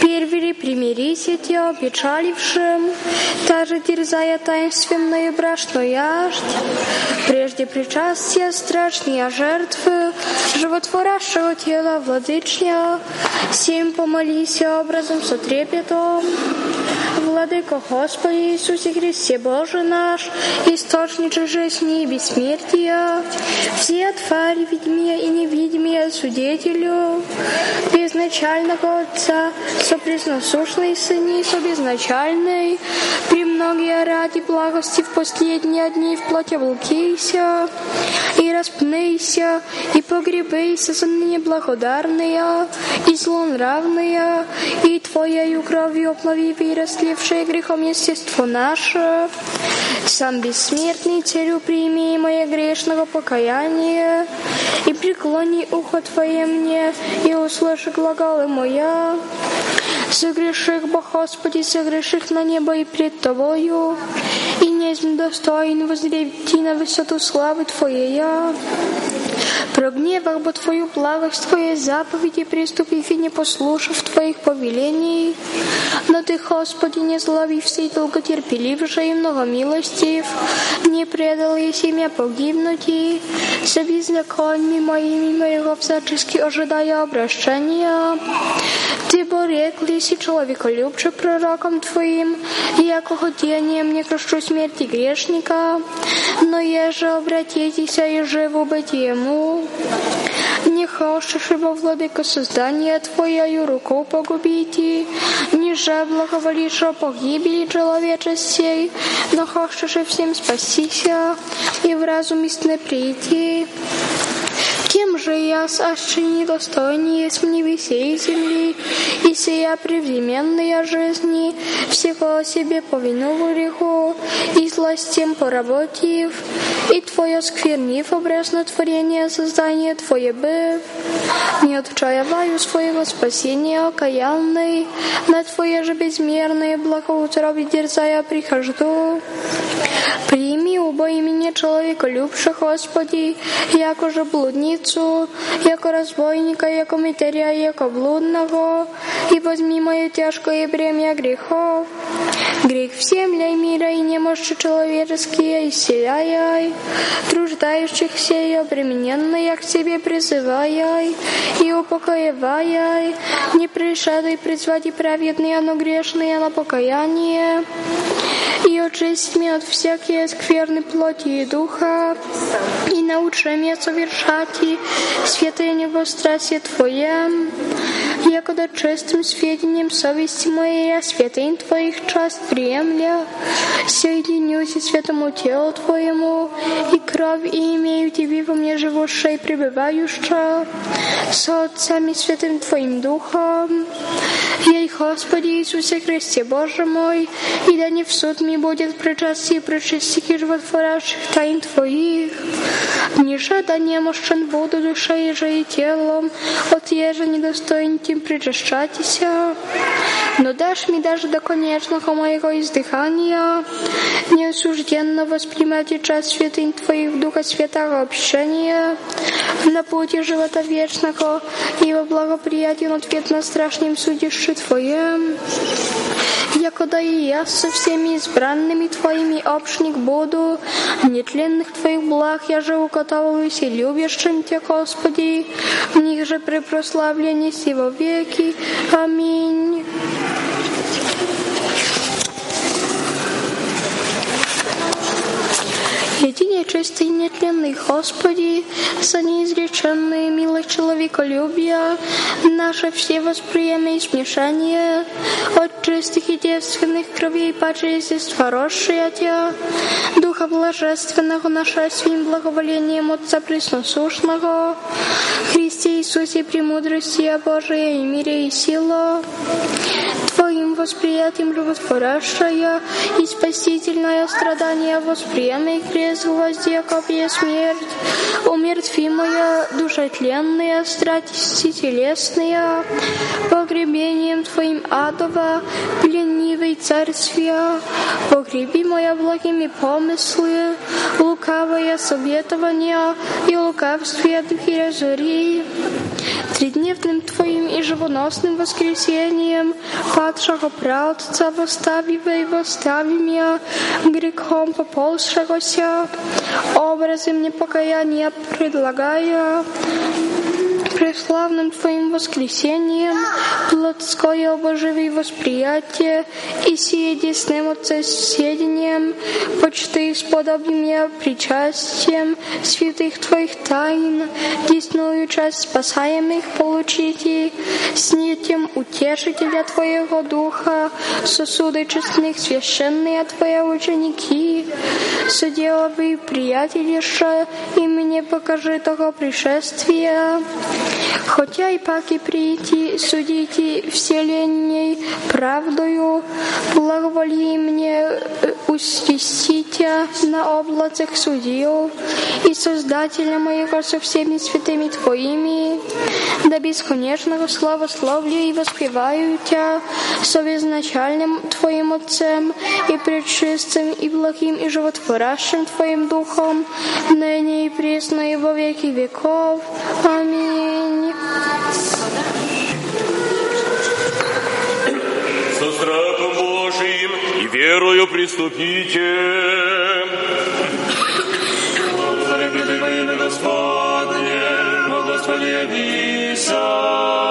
Speaker 11: первери примирися те опечалившим, даже дерзая таинственную брашную яждь, прежде причастия страшные жертвы, животворящего тела владычня, всем помолися образом со Владыко Господи Иисусе Христе Боже наш, источник жизни и бессмертия, все твари, видимые и невидимые свидетелю, безначального Отца, сопресносушный Сыне, собезначальный, премногие ради благости в последние дни в плоти волкися, и распнися, и погребейся за ныне благодарные, и злонравные, Твоею кровью оплави вырастлившее грехом естество наше. Сам бессмертный Царю прими мое грешного покаяния, и преклони ухо Твое мне, и услыши глаголы моя. Согреших, Бо Господи, согреших на небо и пред Тобою, и не достоин возревти на высоту славы Твоей. Про гневах бы Твою благость, Твоей заповеди, приступив и не послушав Твоих повелений. Но Ты, Господи, не зловився и долготерпелив же и много милостив, не предал еси меня погибнуть, и со беззаконьми моими моего всячески ожидая обращения. Ты борекли си человеколюбче пророком Твоим, яко хотением не крощу смерти грешника, но еже обратитеся и живу быть ему. Не хочешь, ибо владыка создания Твоею рукой погубите, не же благоволишь о погибели человечестей, но хочешь и всем спасися и в разум истинно прийти. Же я, аще недостойнее есть мне весей земли, и сия превременная жизни, всего себе по вину греху, и злостям поработив, и Твое сквернив образно творение создание Твое быв, не отчаяваю своего спасения окаянной, на Твое же безмерное благоутроби дерзая прихожду. Прими оба имени человека любших, Господи, яко же блудницу, яко разбойника, яко матеря, яко блудного, и возьми мое тяжкое бремя грехов. Грех всем для мира и немощи человеческие исцеляй, труждающихся и обремененные к себе призывай, и упокоевай, не пришедай призвать и праведные, но грешные на покаяние, и очисть меня от всякие скверны плоти и духа, и научи меня совершать и святое небострастие Твое, якода чистым сведением совести моей о святынь Твоих часть приемля, соединюсь и святому телу Твоему, и кровь и имею Тебе во мне живущая и пребывающая, со Отцами Святым Твоим Духом, Ей, Господи Иисусе Христе, Боже мой, и да не в суд ми будет причастие причастики животворящих тайн Твоих, ниже да немощен буду душой же и телом, от еже недостоин тем причащатися, но дашь мне даже до конечного моего издыхания, неосужденно воспринимать и час святынь Твоих в Духа Святого общения, на пути живота вечного и во благоприятии ответ на страшном судище Твоем, Якода и я со всеми избранными Твоими общник буду, нетленных Твоих благ я же укатываюсь и любящим Тебя, Господи, в них же при прославлении сего веки. Аминь. Едине чистый нетленный Господи, за неизреченные милость человеколюбия, наше все восприемы и смешание от чистых и девственных кровей росшие Тебя, Духа Блаженственного нашествием благоволением Отца Пресносушного, Христе Иисусе премудрости Божия и мире и сила, Твоим восприятием животворящая и спасительное страдание восприемы крест гвоздя, копья смерть, умертви моя душа тленная, страсти телесные, погребением Твоим адова, пленивый царствия, погреби моя благими помыслы, лукавое советование и лукавствие духи разори. Тридневным Твоим и живоносным воскресением падшего правца восставивай восстави меня грехом поползшегося, образы мне покаяния предлагая, преславным Твоим воскресением, плотское обоживое восприятие и сие десным отцесседением, почты исподобим я причастием святых Твоих тайн, десную часть спасаемых получите, с нитем утешителя Твоего Духа, сосуды честных священные Твои ученики, соделовые приятелиша, и мне покажи того пришествия, Хотя и паки прийти, судите вселенной правдою, благоволи мне усвестите на облацах судил и Создателя моего со всеми святыми Твоими, да бесконечного славословия и воспеваю Тебя со безначальным Твоим Отцем и предшествием и благим и животворящим Твоим Духом, ныне и пресно и во веки веков. Аминь.
Speaker 6: Страхом Божиим и верою приступите.
Speaker 2: Благодари во имя Господне, благословенися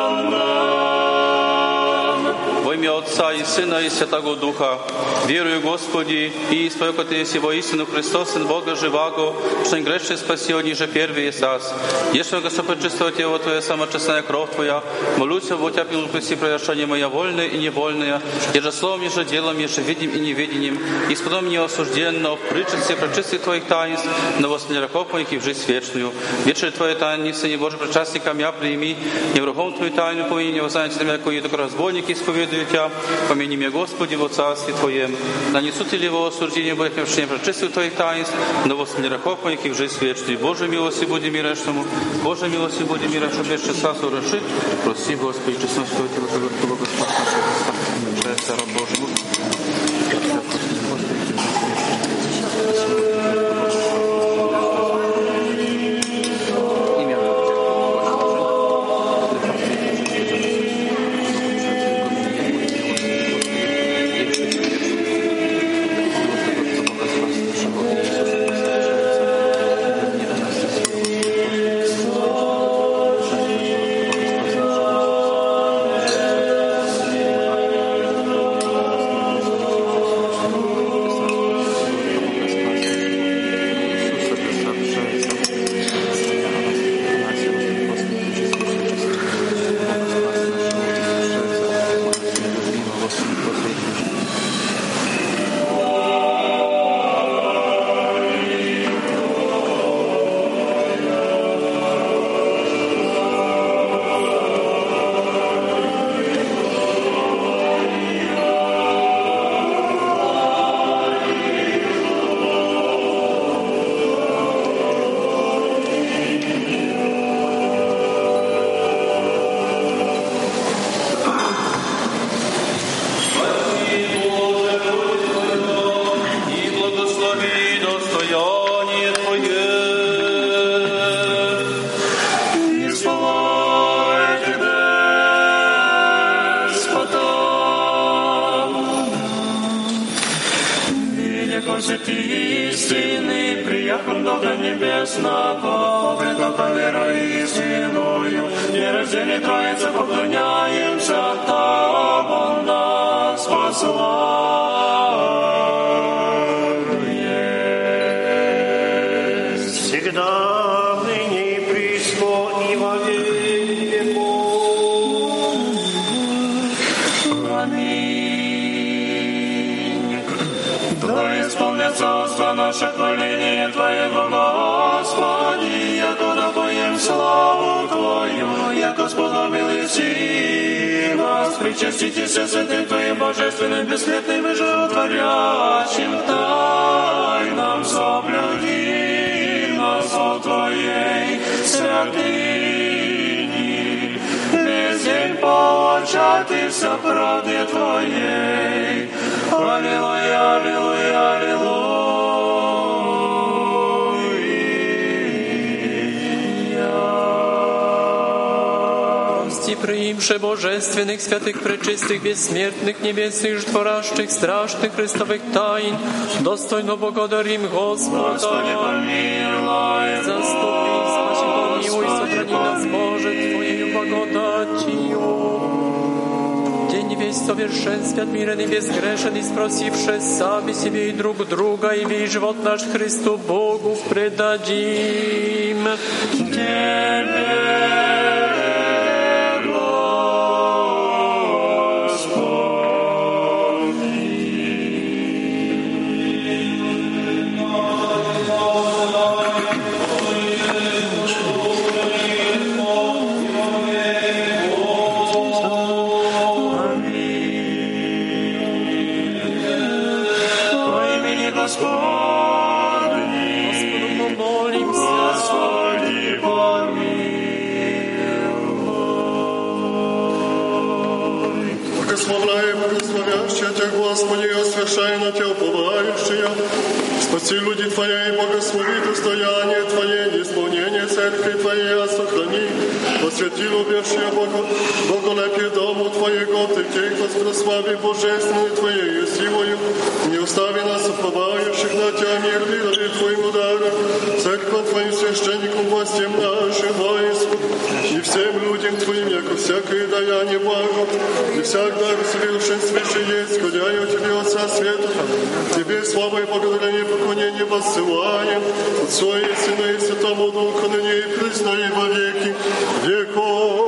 Speaker 7: Отца и Сына и Святого Духа, верую Господи и исповеду Ты есть Его истину Христос, Сын Бога живаго, что не грешный спасет, ниже первый есть аз. Если го сопричествовать Его Твоя самочестная кровь Твоя, молюсь об Тебя, пил Христи, прощение моя вольное и невольное, еже словом, еже делом, еже видим и невидением, и сподом мне осужденно, в причастие прочистых Твоих таинств, на восьмераков моих и в жизнь вечную. Вечер Твоей таинницы, не Боже, причастникам я прими, не врагом Твою тайну помяни, не воззнаете Тебя, кое только разбойники исповедую Тебя, помяни меня, Господи, во Царстве Твоем. Нанесу Ты ли его осуждение, Бог, не прочистых Твоих таинств, на восьмераков моих и в жизнь вечную. Боже, милости буди мирешному, Боже, милости буди мирешному, без часа совершит. Прости, Господи, честность Твою, Тебя, Твоего, Твоего, Господь нашего, Христа, раб Божий.
Speaker 3: святых, пречистых, бессмертных, небесных, творящих, страшных Христовых тайн, достойно благодарим Господа.
Speaker 2: Господи, помилуй,
Speaker 3: Заступи, спаси, помилуй, сохрани нас, Боже, Твоею благодатью. День весь совершенстве отмирен и безгрешен, и спросивши сами себе и друг друга, и весь живот наш Христу Богу предадим.
Speaker 2: Во
Speaker 12: Тех воспрослави Божественной Твоей силою. Не остави нас, уповающих на Тебя, мир мира Твоим ударом. Церковь Твоим священником, властям нашим воинству. И всем людям Твоим, яко всякое даяние благо, и всегда совершенствующий есть, ходяя у Тебе, Отца Света. Тебе слава и благодарение, поклонение воссылаем, Отцу и Сына и Святому Духу, ныне и присно и во веки веков.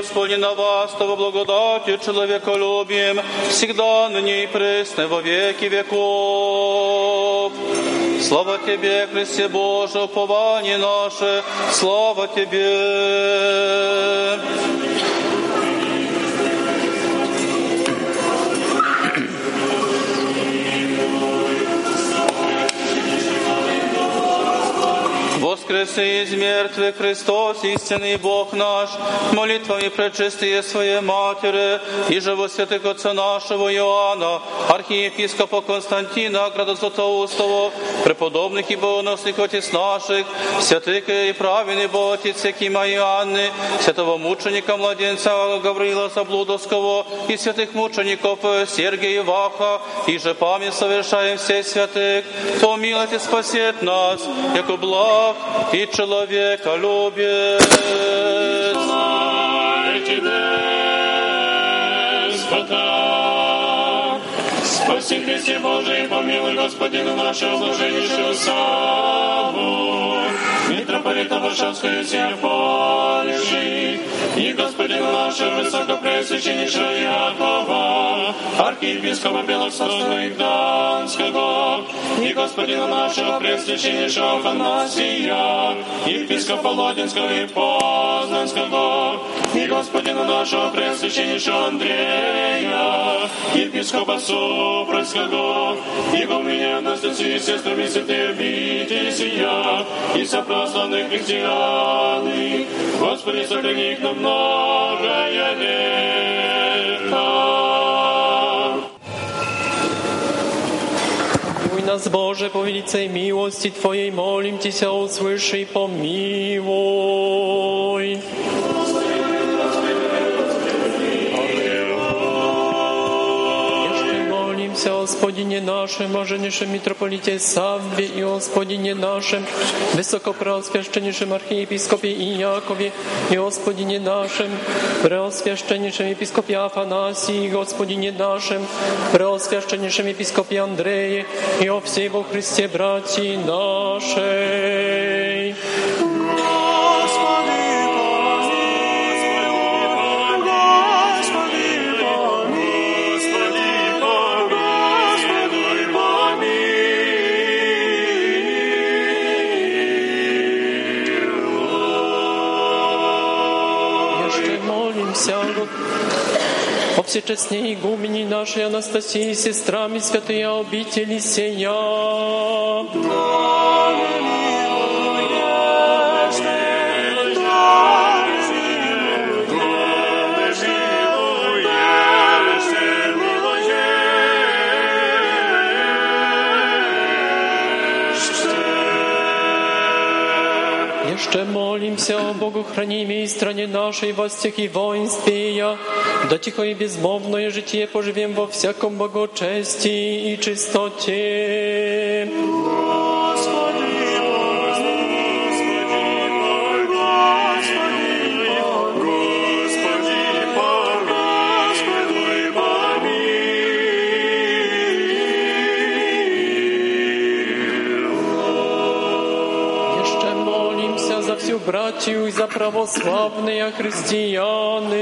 Speaker 10: Господне на вас, того благодатью человеколюбием, всегда ныне и пресно во веки веков. Слава Тебе, Христе Боже, упование наше, слава Тебе. Воскреси из мертвых Христос, истинный Бог наш, молитвами пречистые Своей Матери, и живо святых Отца нашего Иоанна, архиепископа Константина, града Златоустого, преподобных и богоносных Отец наших, святых и праведный Бог Отец Якима и Анны, святого мученика младенца Гавриила Заблудовского и святых мучеников Сергия и Ваха, и же память совершаем все святых, то милость и спасет нас, яко благ и человека любит.
Speaker 2: Спаси Христе Божий, помилуй Господину нашего блаженнейшего Саву, митрополита Варшавского всех Польши, и Господина нашего высокопреосвященнейшего Якова, архиепископа Белосносного и Гданского, и Господина нашего преосвященнейшего Афанасия, епископа Лодинского и Познанского, и Господина нашего преосвященнейшего Андрея, епископа Супральского, и меня Анастасии, сестрами святые обители сия, и соправославных христиан, Господи, сохрани их на многое лет.
Speaker 3: Miłuj nas Boże, po wielkiej miłości Twojej, molim Cię się, usłyszy i pomiłuj. молимся, Господине нашим, блаженнейшем митрополите Савве и Господине нашим, высокопреосвященнейшем архиепископе Иакове и Господине нашим, преосвященнейшем епископе Афанасии, Господине нашим, преосвященнейшем епископе Андрее и о всей во Христе братья нашей. Всечестней игумени нашей Анастасии, сестрами святые обители сия. Jeszcze molim się o Bogu chronimy i stronie naszej во всех и воинстве я, да тихо и безмолвное житие поживем во всяком благочестии и чистоте. И за православные христианы.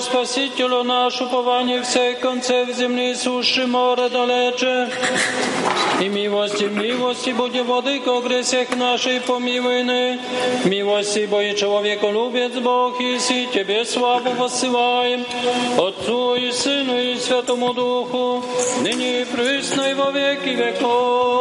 Speaker 2: Spasicielu nasz, upowanie всех концев земли, суши море далече. И милости, милости, буди владыко, гресех нашей помилуйны. Милости, бо человеколюбец Бог, и си Тебе славу воссылаем. Отцу и Сыну и Святому Духу, ныне и присно и во веки веков.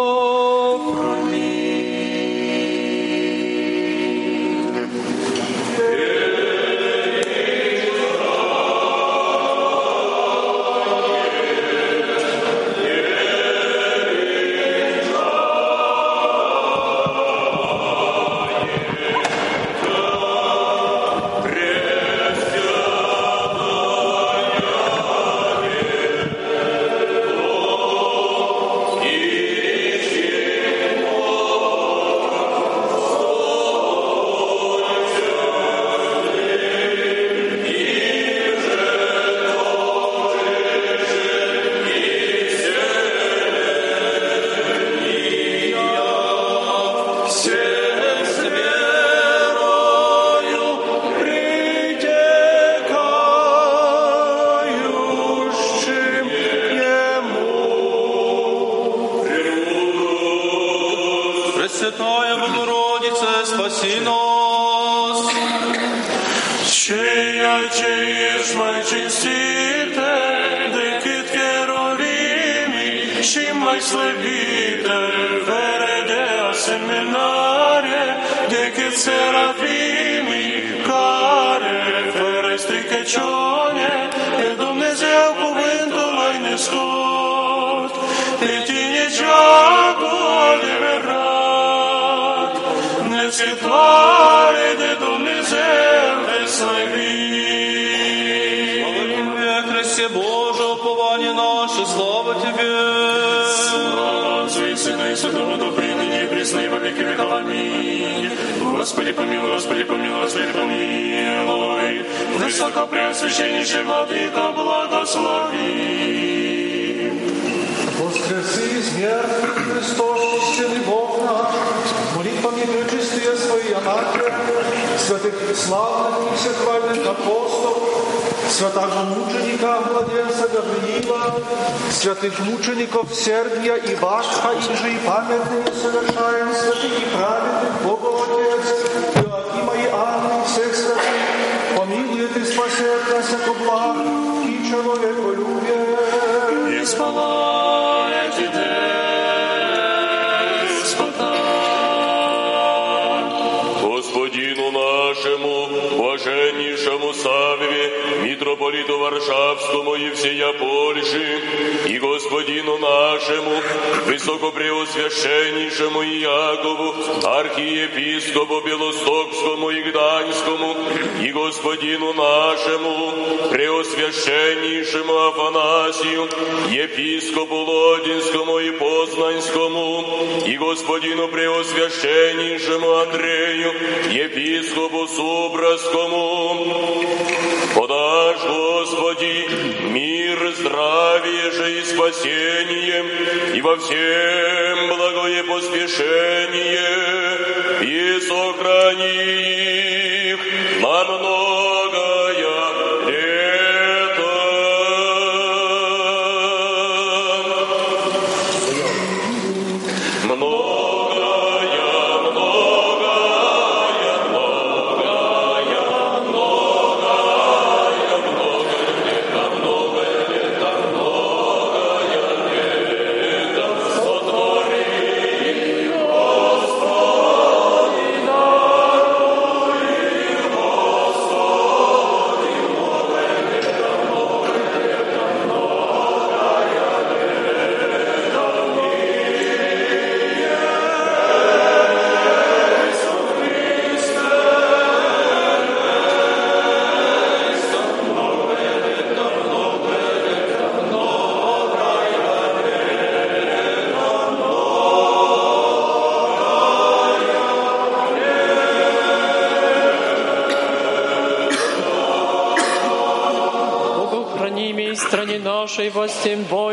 Speaker 13: Высокопреосвященнейший Владыка, благослови.
Speaker 9: Воскреси из мертвых Христос, истинный Бог наш, молитвами пречистые свои Анакия, святых славных и всехвальных апостолов, святого мученика Владимира Гавриила, святых мучеников Сергия и Вашха, их же и памятные совершаем, святых и праведных, Бога Отец,
Speaker 6: митрополиту Варшавскому и всея Польши, и Господину нашему, высокопреосвященнейшему Иакову, архиепископу Белостокскому и Гданьскому, и Господину нашему, преосвященнейшему Афанасию, епископу Лодинскому и Познанскому, и Господину преосвященнейшему Андрею, епископу Субраскому. Подашь, Господи, мир, здравие же и спасение, и во всем благое поспешение, и сохрани их на многое
Speaker 14: Tim
Speaker 3: Boyle.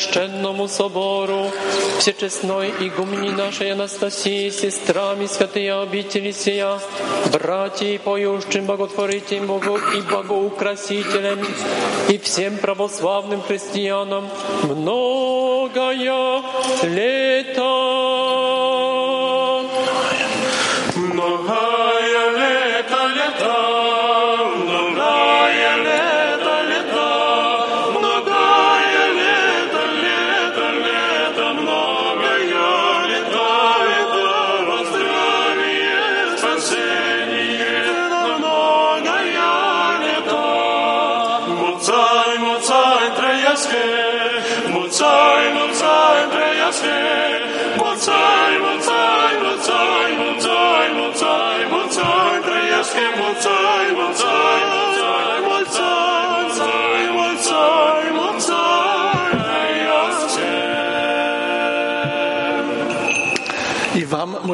Speaker 3: Священному собору, всечестной игумени нашей Анастасии, сестрами святые обители сия, братья поющим, боготворителям Богу и богоукрасителям, и всем православным христианам многое лето.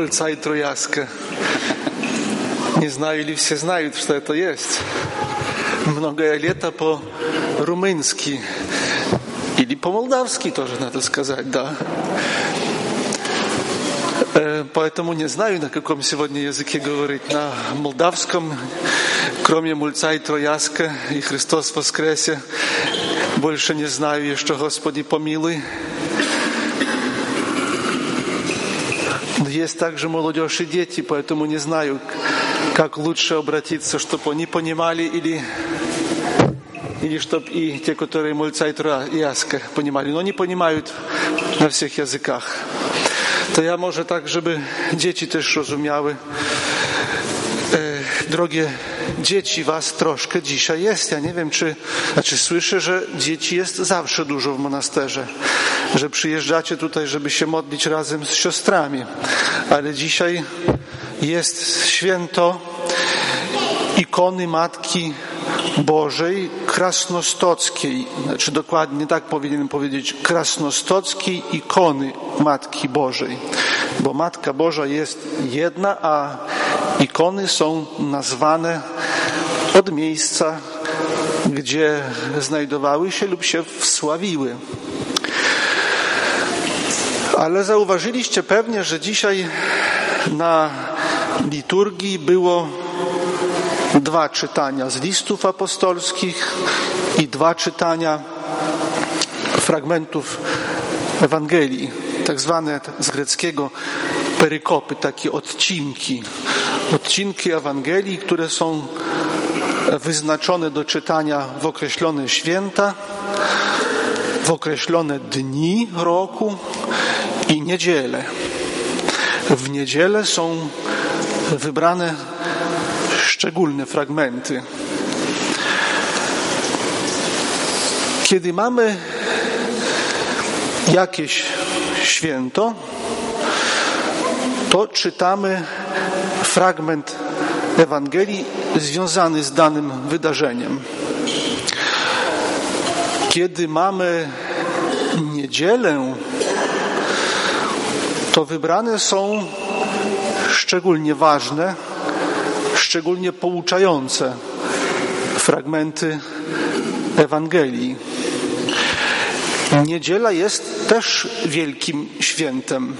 Speaker 9: Мульца и трояска. Не знаю, или все знают, что это есть. Многое лето по-румынски. Или по-молдавски тоже надо сказать, да. Э, Поэтому не знаю, на каком сегодня языке говорить. На молдавском, кроме мульца и трояска и Христос воскресе, больше не знаю еще, Господи, помилуй. есть также молодежь и дети, поэтому не знаю, как лучше обратиться, чтобы они понимали или или чтобы и те, которые мульца и трояска понимали, но не понимают на всех языках. To ja może tak, żeby dzieci też rozumiały. E, drogie dzieci, was troszkę dzisiaj jest. Ja nie wiem, czy, znaczy słyszę, że dzieci jest zawsze dużo w monasterze, że przyjeżdżacie tutaj, żeby się modlić razem z siostrami, ale dzisiaj jest święto ikony Matki Bożej krasnostockiej, znaczy dokładnie tak powinienem powiedzieć, krasnostockiej ikony Matki Bożej, bo Matka Boża jest jedna, a ikony są nazwane od miejsca, gdzie znajdowały się lub się wsławiły. Ale zauważyliście pewnie, że dzisiaj na liturgii było dwa czytania z listów apostolskich i dwa czytania fragmentów Ewangelii, tak zwane z greckiego perykopy, takie odcinki. Odcinki Ewangelii, które są wyznaczone do czytania w określone święta, w określone dni roku i niedzielę. W niedzielę są wybrane szczególne fragmenty. Kiedy mamy jakieś święto, to czytamy fragment Ewangelii związany z danym wydarzeniem. Kiedy mamy niedzielę, to wybrane są szczególnie ważne, szczególnie pouczające fragmenty Ewangelii. Niedziela jest też wielkim świętem.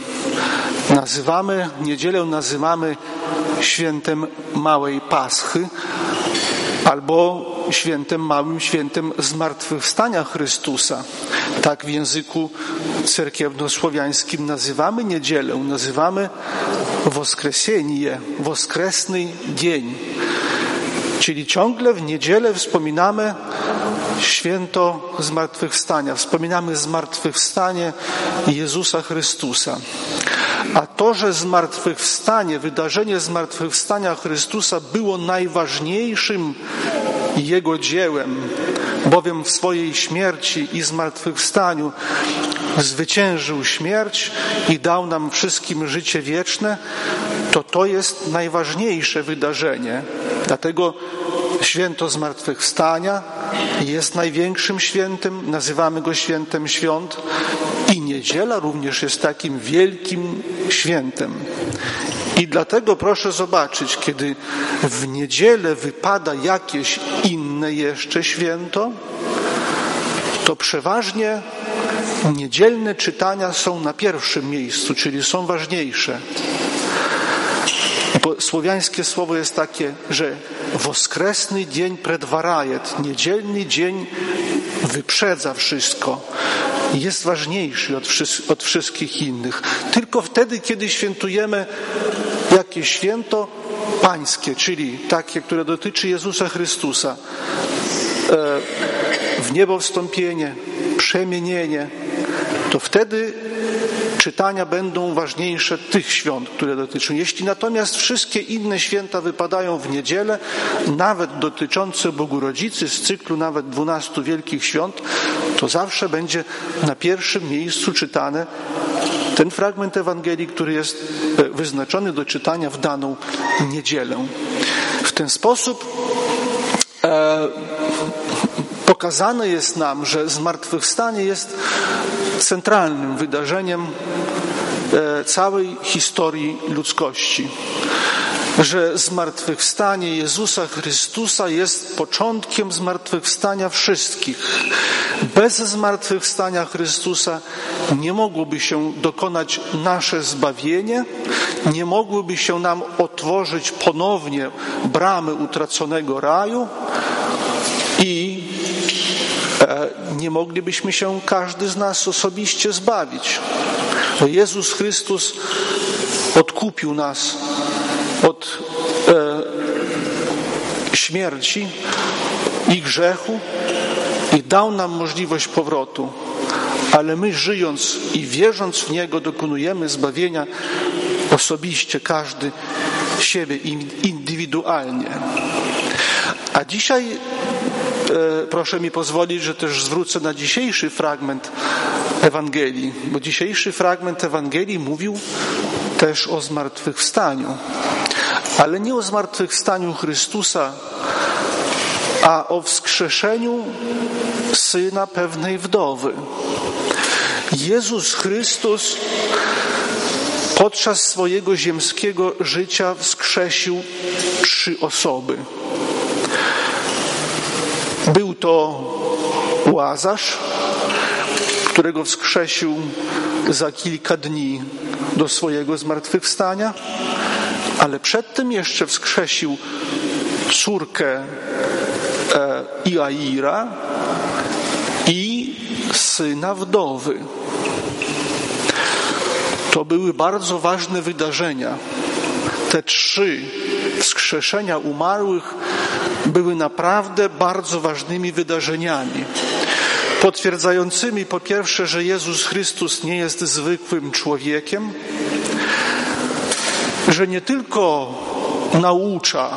Speaker 9: Nazywamy, niedzielę nazywamy świętem Małej Paschy albo świętem małym świętem zmartwychwstania Chrystusa. Tak w języku cerkiewnosłowiańskim nazywamy niedzielę, nazywamy Woskresienie, woskresny dzień. Czyli ciągle w niedzielę wspominamy święto zmartwychwstania, wspominamy zmartwychwstanie Jezusa Chrystusa. A to, że zmartwychwstanie, wydarzenie zmartwychwstania Chrystusa było najważniejszym Jego dziełem, bowiem w swojej śmierci i zmartwychwstaniu zwyciężył śmierć i dał nam wszystkim życie wieczne, to to jest najważniejsze wydarzenie. Dlatego święto zmartwychwstania jest największym świętem, nazywamy go świętem świąt i niedziela również jest takim wielkim świętem. I dlatego proszę zobaczyć, kiedy w niedzielę wypada jakieś inne jeszcze święto, to przeważnie niedzielne czytania są na pierwszym miejscu, czyli są ważniejsze. Bo słowiańskie słowo jest takie, że woskresny dzień predwarajet, niedzielny dzień wyprzedza wszystko. Jest ważniejszy od, od wszystkich innych. Tylko wtedy, kiedy świętujemy jakieś święto pańskie, czyli takie, które dotyczy Jezusa Chrystusa, e, w niebo wstąpienie, przemienienie, to wtedy czytania będą ważniejsze tych świąt, które dotyczą. Jeśli natomiast wszystkie inne święta wypadają w niedzielę, nawet dotyczące Bogu Rodzicy z cyklu nawet dwunastu wielkich świąt, to zawsze będzie na pierwszym miejscu czytane ten fragment Ewangelii, który jest e, wyznaczony do czytania w daną niedzielę. W ten sposób e, pokazane jest nam, że zmartwychwstanie jest centralnym wydarzeniem e, całej historii ludzkości. Że zmartwychwstanie Jezusa Chrystusa jest początkiem zmartwychwstania wszystkich. Bez zmartwychwstania Chrystusa nie mogłoby się dokonać nasze zbawienie, nie mogłyby się nam otworzyć ponownie bramy utraconego raju i E, nie moglibyśmy się każdy z nas osobiście zbawić. Jezus Chrystus odkupił nas od e, śmierci i grzechu i dał nam możliwość powrotu. Ale my żyjąc i wierząc w Niego dokonujemy zbawienia osobiście, każdy siebie indywidualnie. A dzisiaj E, proszę mi pozwolić, że też zwrócę na dzisiejszy fragment Ewangelii, bo dzisiejszy fragment Ewangelii mówił też o zmartwychwstaniu, ale nie o zmartwychwstaniu Chrystusa, a o wskrzeszeniu syna pewnej wdowy. Jezus Chrystus podczas swojego ziemskiego życia wskrzesił trzy osoby. Był to Łazarz, którego wskrzesił za kilka dni do swojego zmartwychwstania, ale przedtem jeszcze wskrzesił córkę e, Iaira i syna wdowy. To były bardzo ważne wydarzenia. Te trzy wskrzeszenia umarłych były naprawdę bardzo ważnymi wydarzeniami. Potwierdzającymi po pierwsze, że Jezus Chrystus nie jest zwykłym człowiekiem, że nie tylko naucza,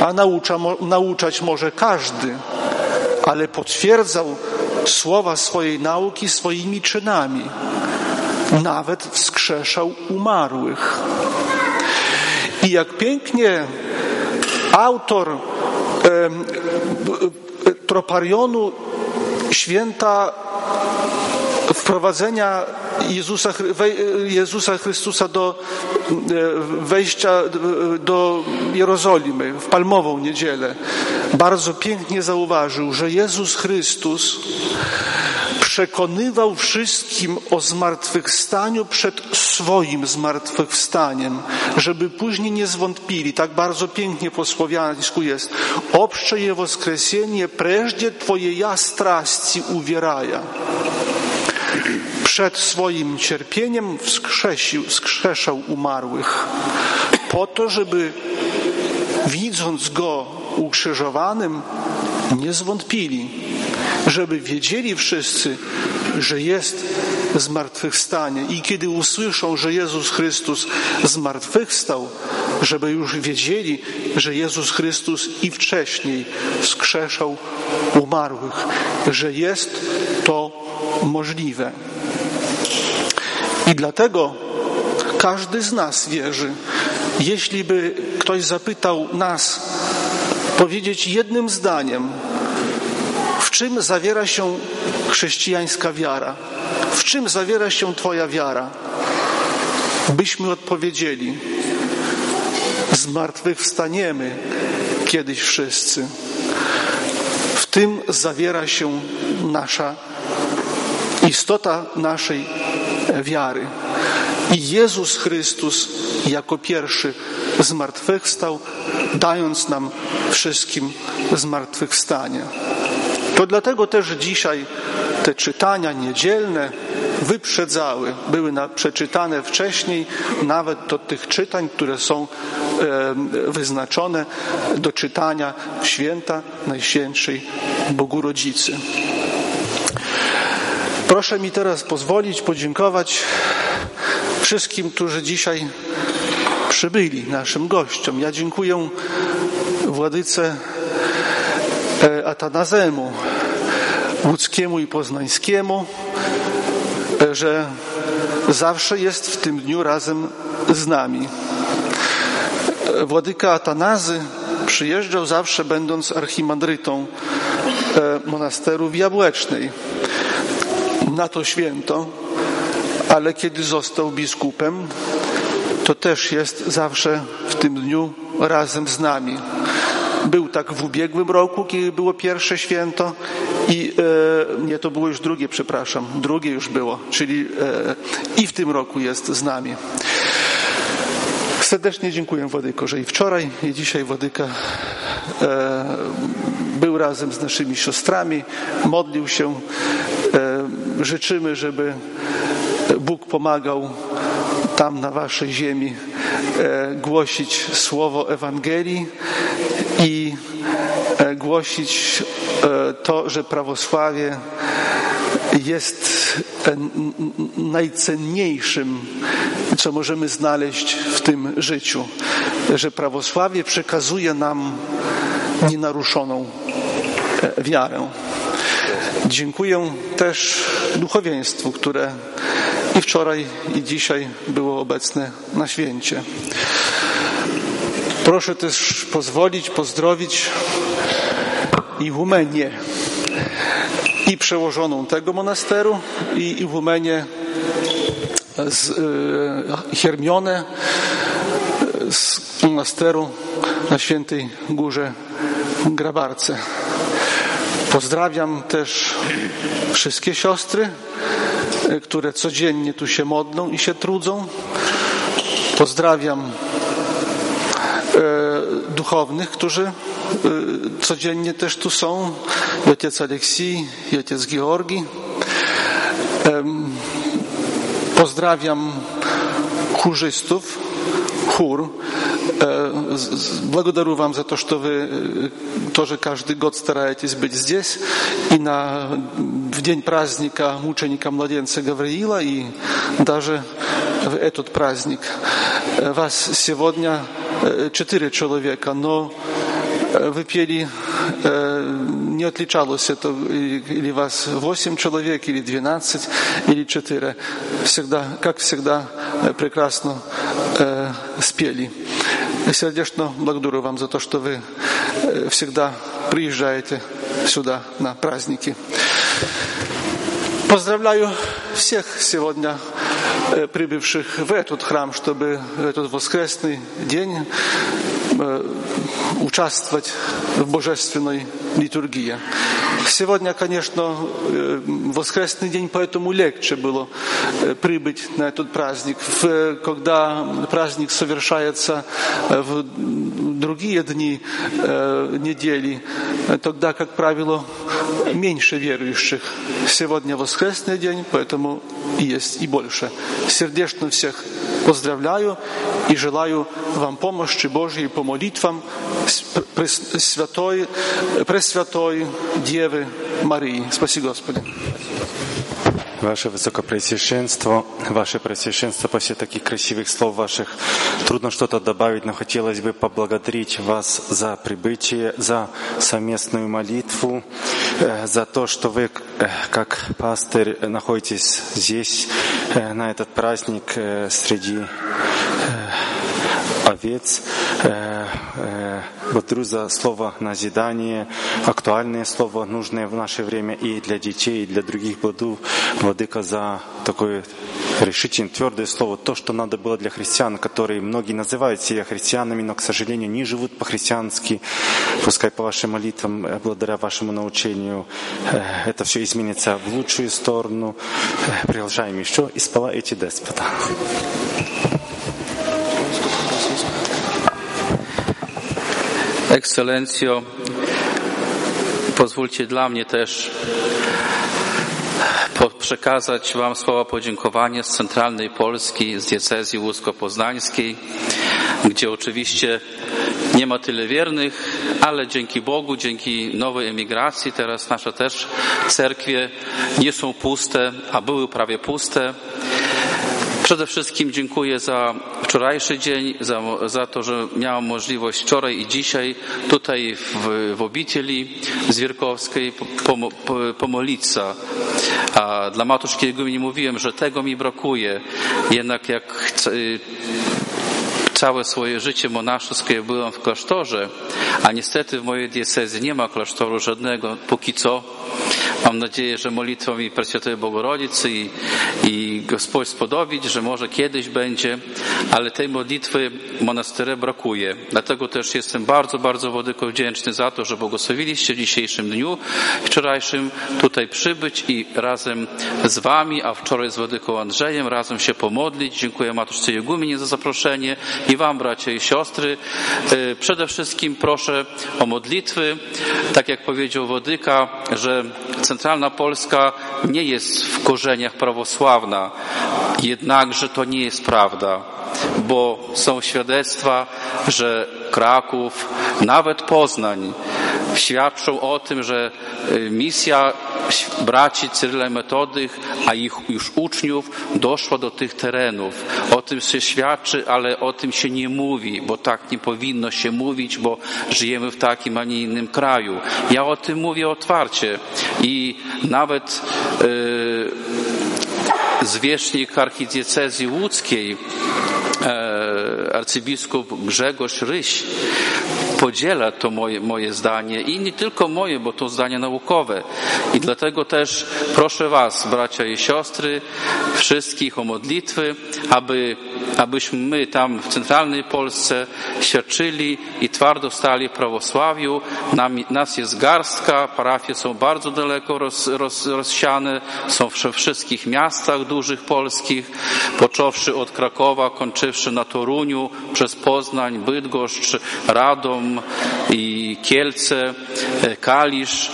Speaker 9: a naucza, nauczać może każdy, ale potwierdzał słowa swojej nauki swoimi czynami. Nawet wskrzeszał umarłych. I jak pięknie autor e, troparionu święta wprowadzenia Jezusa, Jezusa Chrystusa do e, wejścia do Jerozolimy w Palmową niedzielę bardzo pięknie zauważył, że Jezus Chrystus przekonywał wszystkim o zmartwychwstaniu przed swoim zmartwychwstaniem, żeby później nie zwątpili. Tak bardzo pięknie po słowiańsku jest. Obsze je woskresenie, preżdzie Twoje ja strasti uwieraja przed swoim cierpieniem wskrzesił, wskrzeszał umarłych, po to, żeby widząc go ukrzyżowanym, nie zwątpili, żeby wiedzieli wszyscy, że jest zmartwychwstanie. I kiedy usłyszą, że Jezus Chrystus zmartwychwstał, żeby już wiedzieli, że Jezus Chrystus i wcześniej wskrzeszał umarłych, że jest to możliwe. I dlatego każdy z nas wierzy. Jeśli by ktoś zapytał nas, powiedzieć jednym zdaniem, w czym zawiera się chrześcijańska wiara, w czym zawiera się Twoja wiara, byśmy odpowiedzieli: Zmartwychwstaniemy kiedyś wszyscy. W tym zawiera się nasza istota naszej wiary. I Jezus Chrystus jako pierwszy zmartwychwstał, dając nam wszystkim zmartwychwstanie. To dlatego też dzisiaj te czytania niedzielne wyprzedzały, były na, przeczytane wcześniej, nawet do tych czytań, które są wyznaczone do czytania święta Najświętszej Bogu Rodzicy. Proszę mi teraz pozwolić podziękować wszystkim, którzy dzisiaj przybyli, naszym gościom. Ja dziękuję władyce e, Atanazemu, łódzkiemu i poznańskiemu, e, że zawsze jest w tym dniu razem z nami. E, władyka Atanazy przyjeżdżał zawsze będąc archimandrytą monasteru w Jabłecznej na to święto, ale kiedy został biskupem, to też jest zawsze w tym dniu razem z nami. Był tak w ubiegłym roku, kiedy było pierwsze święto i e, nie, to było już drugie, przepraszam, drugie już było, czyli e, i w tym roku jest z nami. Serdecznie dziękuję Władyko, że i wczoraj, i dzisiaj Władyka e, był razem z naszymi siostrami, modlił się. E, życzymy, żeby Bóg pomagał tam na waszej ziemi e, głosić słowo Ewangelii i e, głosić to, że prawosławie jest najcenniejszym, co możemy znaleźć w tym życiu, że prawosławie przekazuje nam nienaruszoną e, wiarę. Dziękuję też duchowieństwu, które i wczoraj, i dzisiaj było obecne na święcie. Proszę też pozwolić, pozdrowić igumenię i przełożoną tego monasteru i igumenię z e, Hermionę z monasteru na Świętej Górze Grabarce. Pozdrawiam też wszystkie siostry, e, które codziennie tu się modlą i się trudzą. Pozdrawiam e, duchownych, którzy e, codziennie też tu są. Ojciec Aleksij, ojciec Georgi. Pozdrawiam chórzystów, chór. Благодарю вам за то, что вы тоже каждый год стараетесь быть здесь. И на, в день праздника мученика-младенца Гавриила, и даже в этот праздник. Вас сегодня четыре человека, но вы пели, не отличалось это, или вас восемь человек, или двенадцать, или четыре. Всегда, как всегда, прекрасно спели. Сердечно благодарю вам за то, что вы всегда приезжаете сюда на праздники. Поздравляю всех сегодня прибывших в этот храм, чтобы в этот воскресный день участвовать в божественной литургии. Сегодня, конечно, воскресный день, поэтому легче было прибыть на этот праздник. Когда праздник совершается в другие дни недели, тогда, как правило, меньше верующих. Сегодня воскресный день, поэтому есть и больше. Сердечно всех поздравляю и желаю вам помощи Божьей по молитвам Святой, Пресвятой Девы Марии. Спасибо, Господи.
Speaker 15: Ваше Высокопреосвященство, Ваше Преосвященство, после таких красивых слов ваших трудно что-то добавить, но хотелось бы поблагодарить вас за прибытие, за совместную молитву, за то, что вы, как пастырь, находитесь здесь, на этот праздник среди овец. Благодарю за слово назидание, актуальное слово, нужное в наше время и для детей, и для других. Благодарю Владыка за такое решительное, твердое слово, то, что надо было для христиан, которые многие называют себя христианами, но, к сожалению, не живут по-христиански. Пускай по вашим молитвам, благодаря вашему научению, это все изменится в лучшую сторону. Продолжаем еще. И спала эти деспота.
Speaker 7: Ekscelencjo, pozwólcie dla mnie też przekazać Wam słowa podziękowania z centralnej Polski, z diecezji łusko-poznańskiej, gdzie oczywiście nie ma tyle wiernych, ale dzięki Bogu, dzięki nowej emigracji, teraz nasze też cerkwie nie są puste, a były prawie puste. Przede wszystkim dziękuję za wczorajszy dzień, za, za to, że miałam możliwość wczoraj i dzisiaj tutaj w, w obicieli Zwierkowskiej pom, pomolić się. A dla Matuszki Igumi mówiłem, że tego mi brakuje. Jednak jak całe swoje życie monaszyskie byłem w klasztorze, a niestety w mojej diecezji nie ma klasztoru żadnego póki co. Mam nadzieję, że modlitwą i Presjotowej Bogorodzicy i, i Gospodź spodobić, że może kiedyś będzie, ale tej modlitwy monasterze brakuje. Dlatego też jestem bardzo, bardzo Wodyko wdzięczny za to, że błogosławiliście w dzisiejszym dniu, wczorajszym tutaj przybyć i razem z Wami, a wczoraj z Wodyką Andrzejem, razem się pomodlić. Dziękuję Matuszce Jeguminie za zaproszenie i Wam, bracia i siostry. E, przede wszystkim proszę o modlitwy. Tak jak powiedział Wodyka, że centralna Polska nie jest w korzeniach prawosławna, jednakże to nie jest prawda, bo są świadectwa, że Kraków, nawet Poznań świadczą o tym, że misja braci Cyryla Metodych, a ich już uczniów doszła do tych terenów. O tym się świadczy, ale o tym się nie mówi, bo tak nie powinno się mówić, bo żyjemy w takim, a nie innym kraju. Ja o tym mówię otwarcie i nawet yy, zwierzchnik archidiecezji łódzkiej arcybiskup Grzegorz Ryś podziela to moje, moje zdanie i nie tylko moje, bo to zdanie naukowe. I dlatego też proszę Was, bracia i siostry, wszystkich o modlitwy, aby, abyśmy my tam w centralnej Polsce świadczyli i twardo stali w prawosławiu. Nam, nas jest garstka, parafie są bardzo daleko roz, roz, rozsiane, są we wszystkich miastach dużych polskich, począwszy od Krakowa, kończywszy na Toruniu, przez Poznań, Bydgoszcz, Radom i Kielce, e, Kalisz.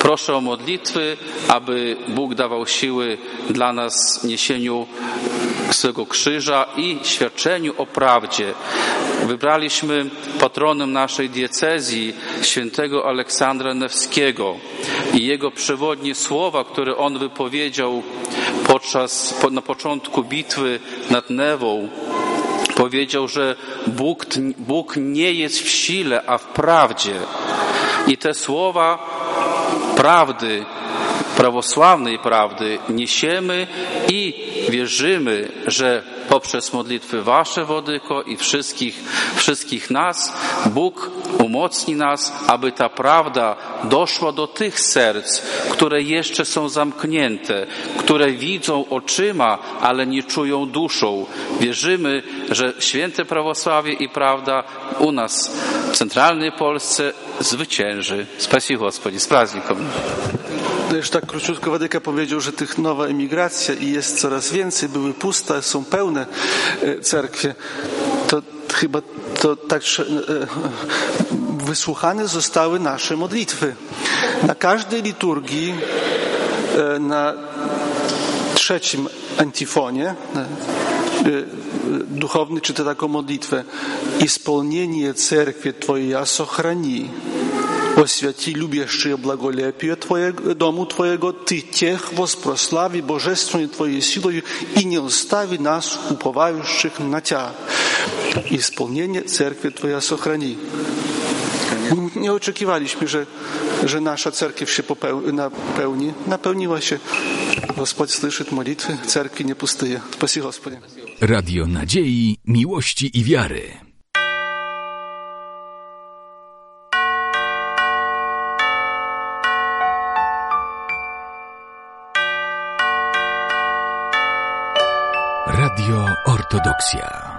Speaker 7: Proszę o modlitwy, aby Bóg dawał siły dla nas niesieniu swego krzyża i świadczeniu o prawdzie. Wybraliśmy patronem naszej diecezji świętego Aleksandra Newskiego i jego przewodnie słowa, które on wypowiedział podczas, na początku bitwy nad Newą, powiedział, że Bóg, Bóg nie jest w sile, a w prawdzie. I te słowa prawdy, prawosławnej prawdy niesiemy i wierzymy, że poprzez modlitwy Wasze, Wodyko, i wszystkich, wszystkich nas, Bóg umocni nas, aby ta prawda doszła do tych serc, które jeszcze są zamknięte, które widzą oczyma, ale nie czują duszą. Wierzymy, że święte prawosławie i prawda u nas w centralnej Polsce zwycięży. Spasił Gospodzi, z praznikom. праздником.
Speaker 9: Też tak króciutko Wadyka powiedział, że tych nowa emigracja i jest coraz więcej, były puste, są pełne e, cerkwie. To chyba to tak e, wysłuchane zostały nasze modlitwy. Na każdej liturgii, e, na trzecim antifonie, duchowny czyta taką modlitwę. Исполнение церкви Твоя сохрани. Освяти любящие благолепие Твоего, дому Твоего, Ты тех воспрослави божественной Твоей силой и не остави нас, уповающих на Тебя. Исполнение Церкви Твоя сохрани. Nie oczekiwaliśmy, że, że nasza cerkiew się napełni. Napełniła się. Господь слышит молитвы, церкви не пустые. Спаси Господи.
Speaker 16: Radio Nadziei, Miłości i Wiary. Ortodoksja.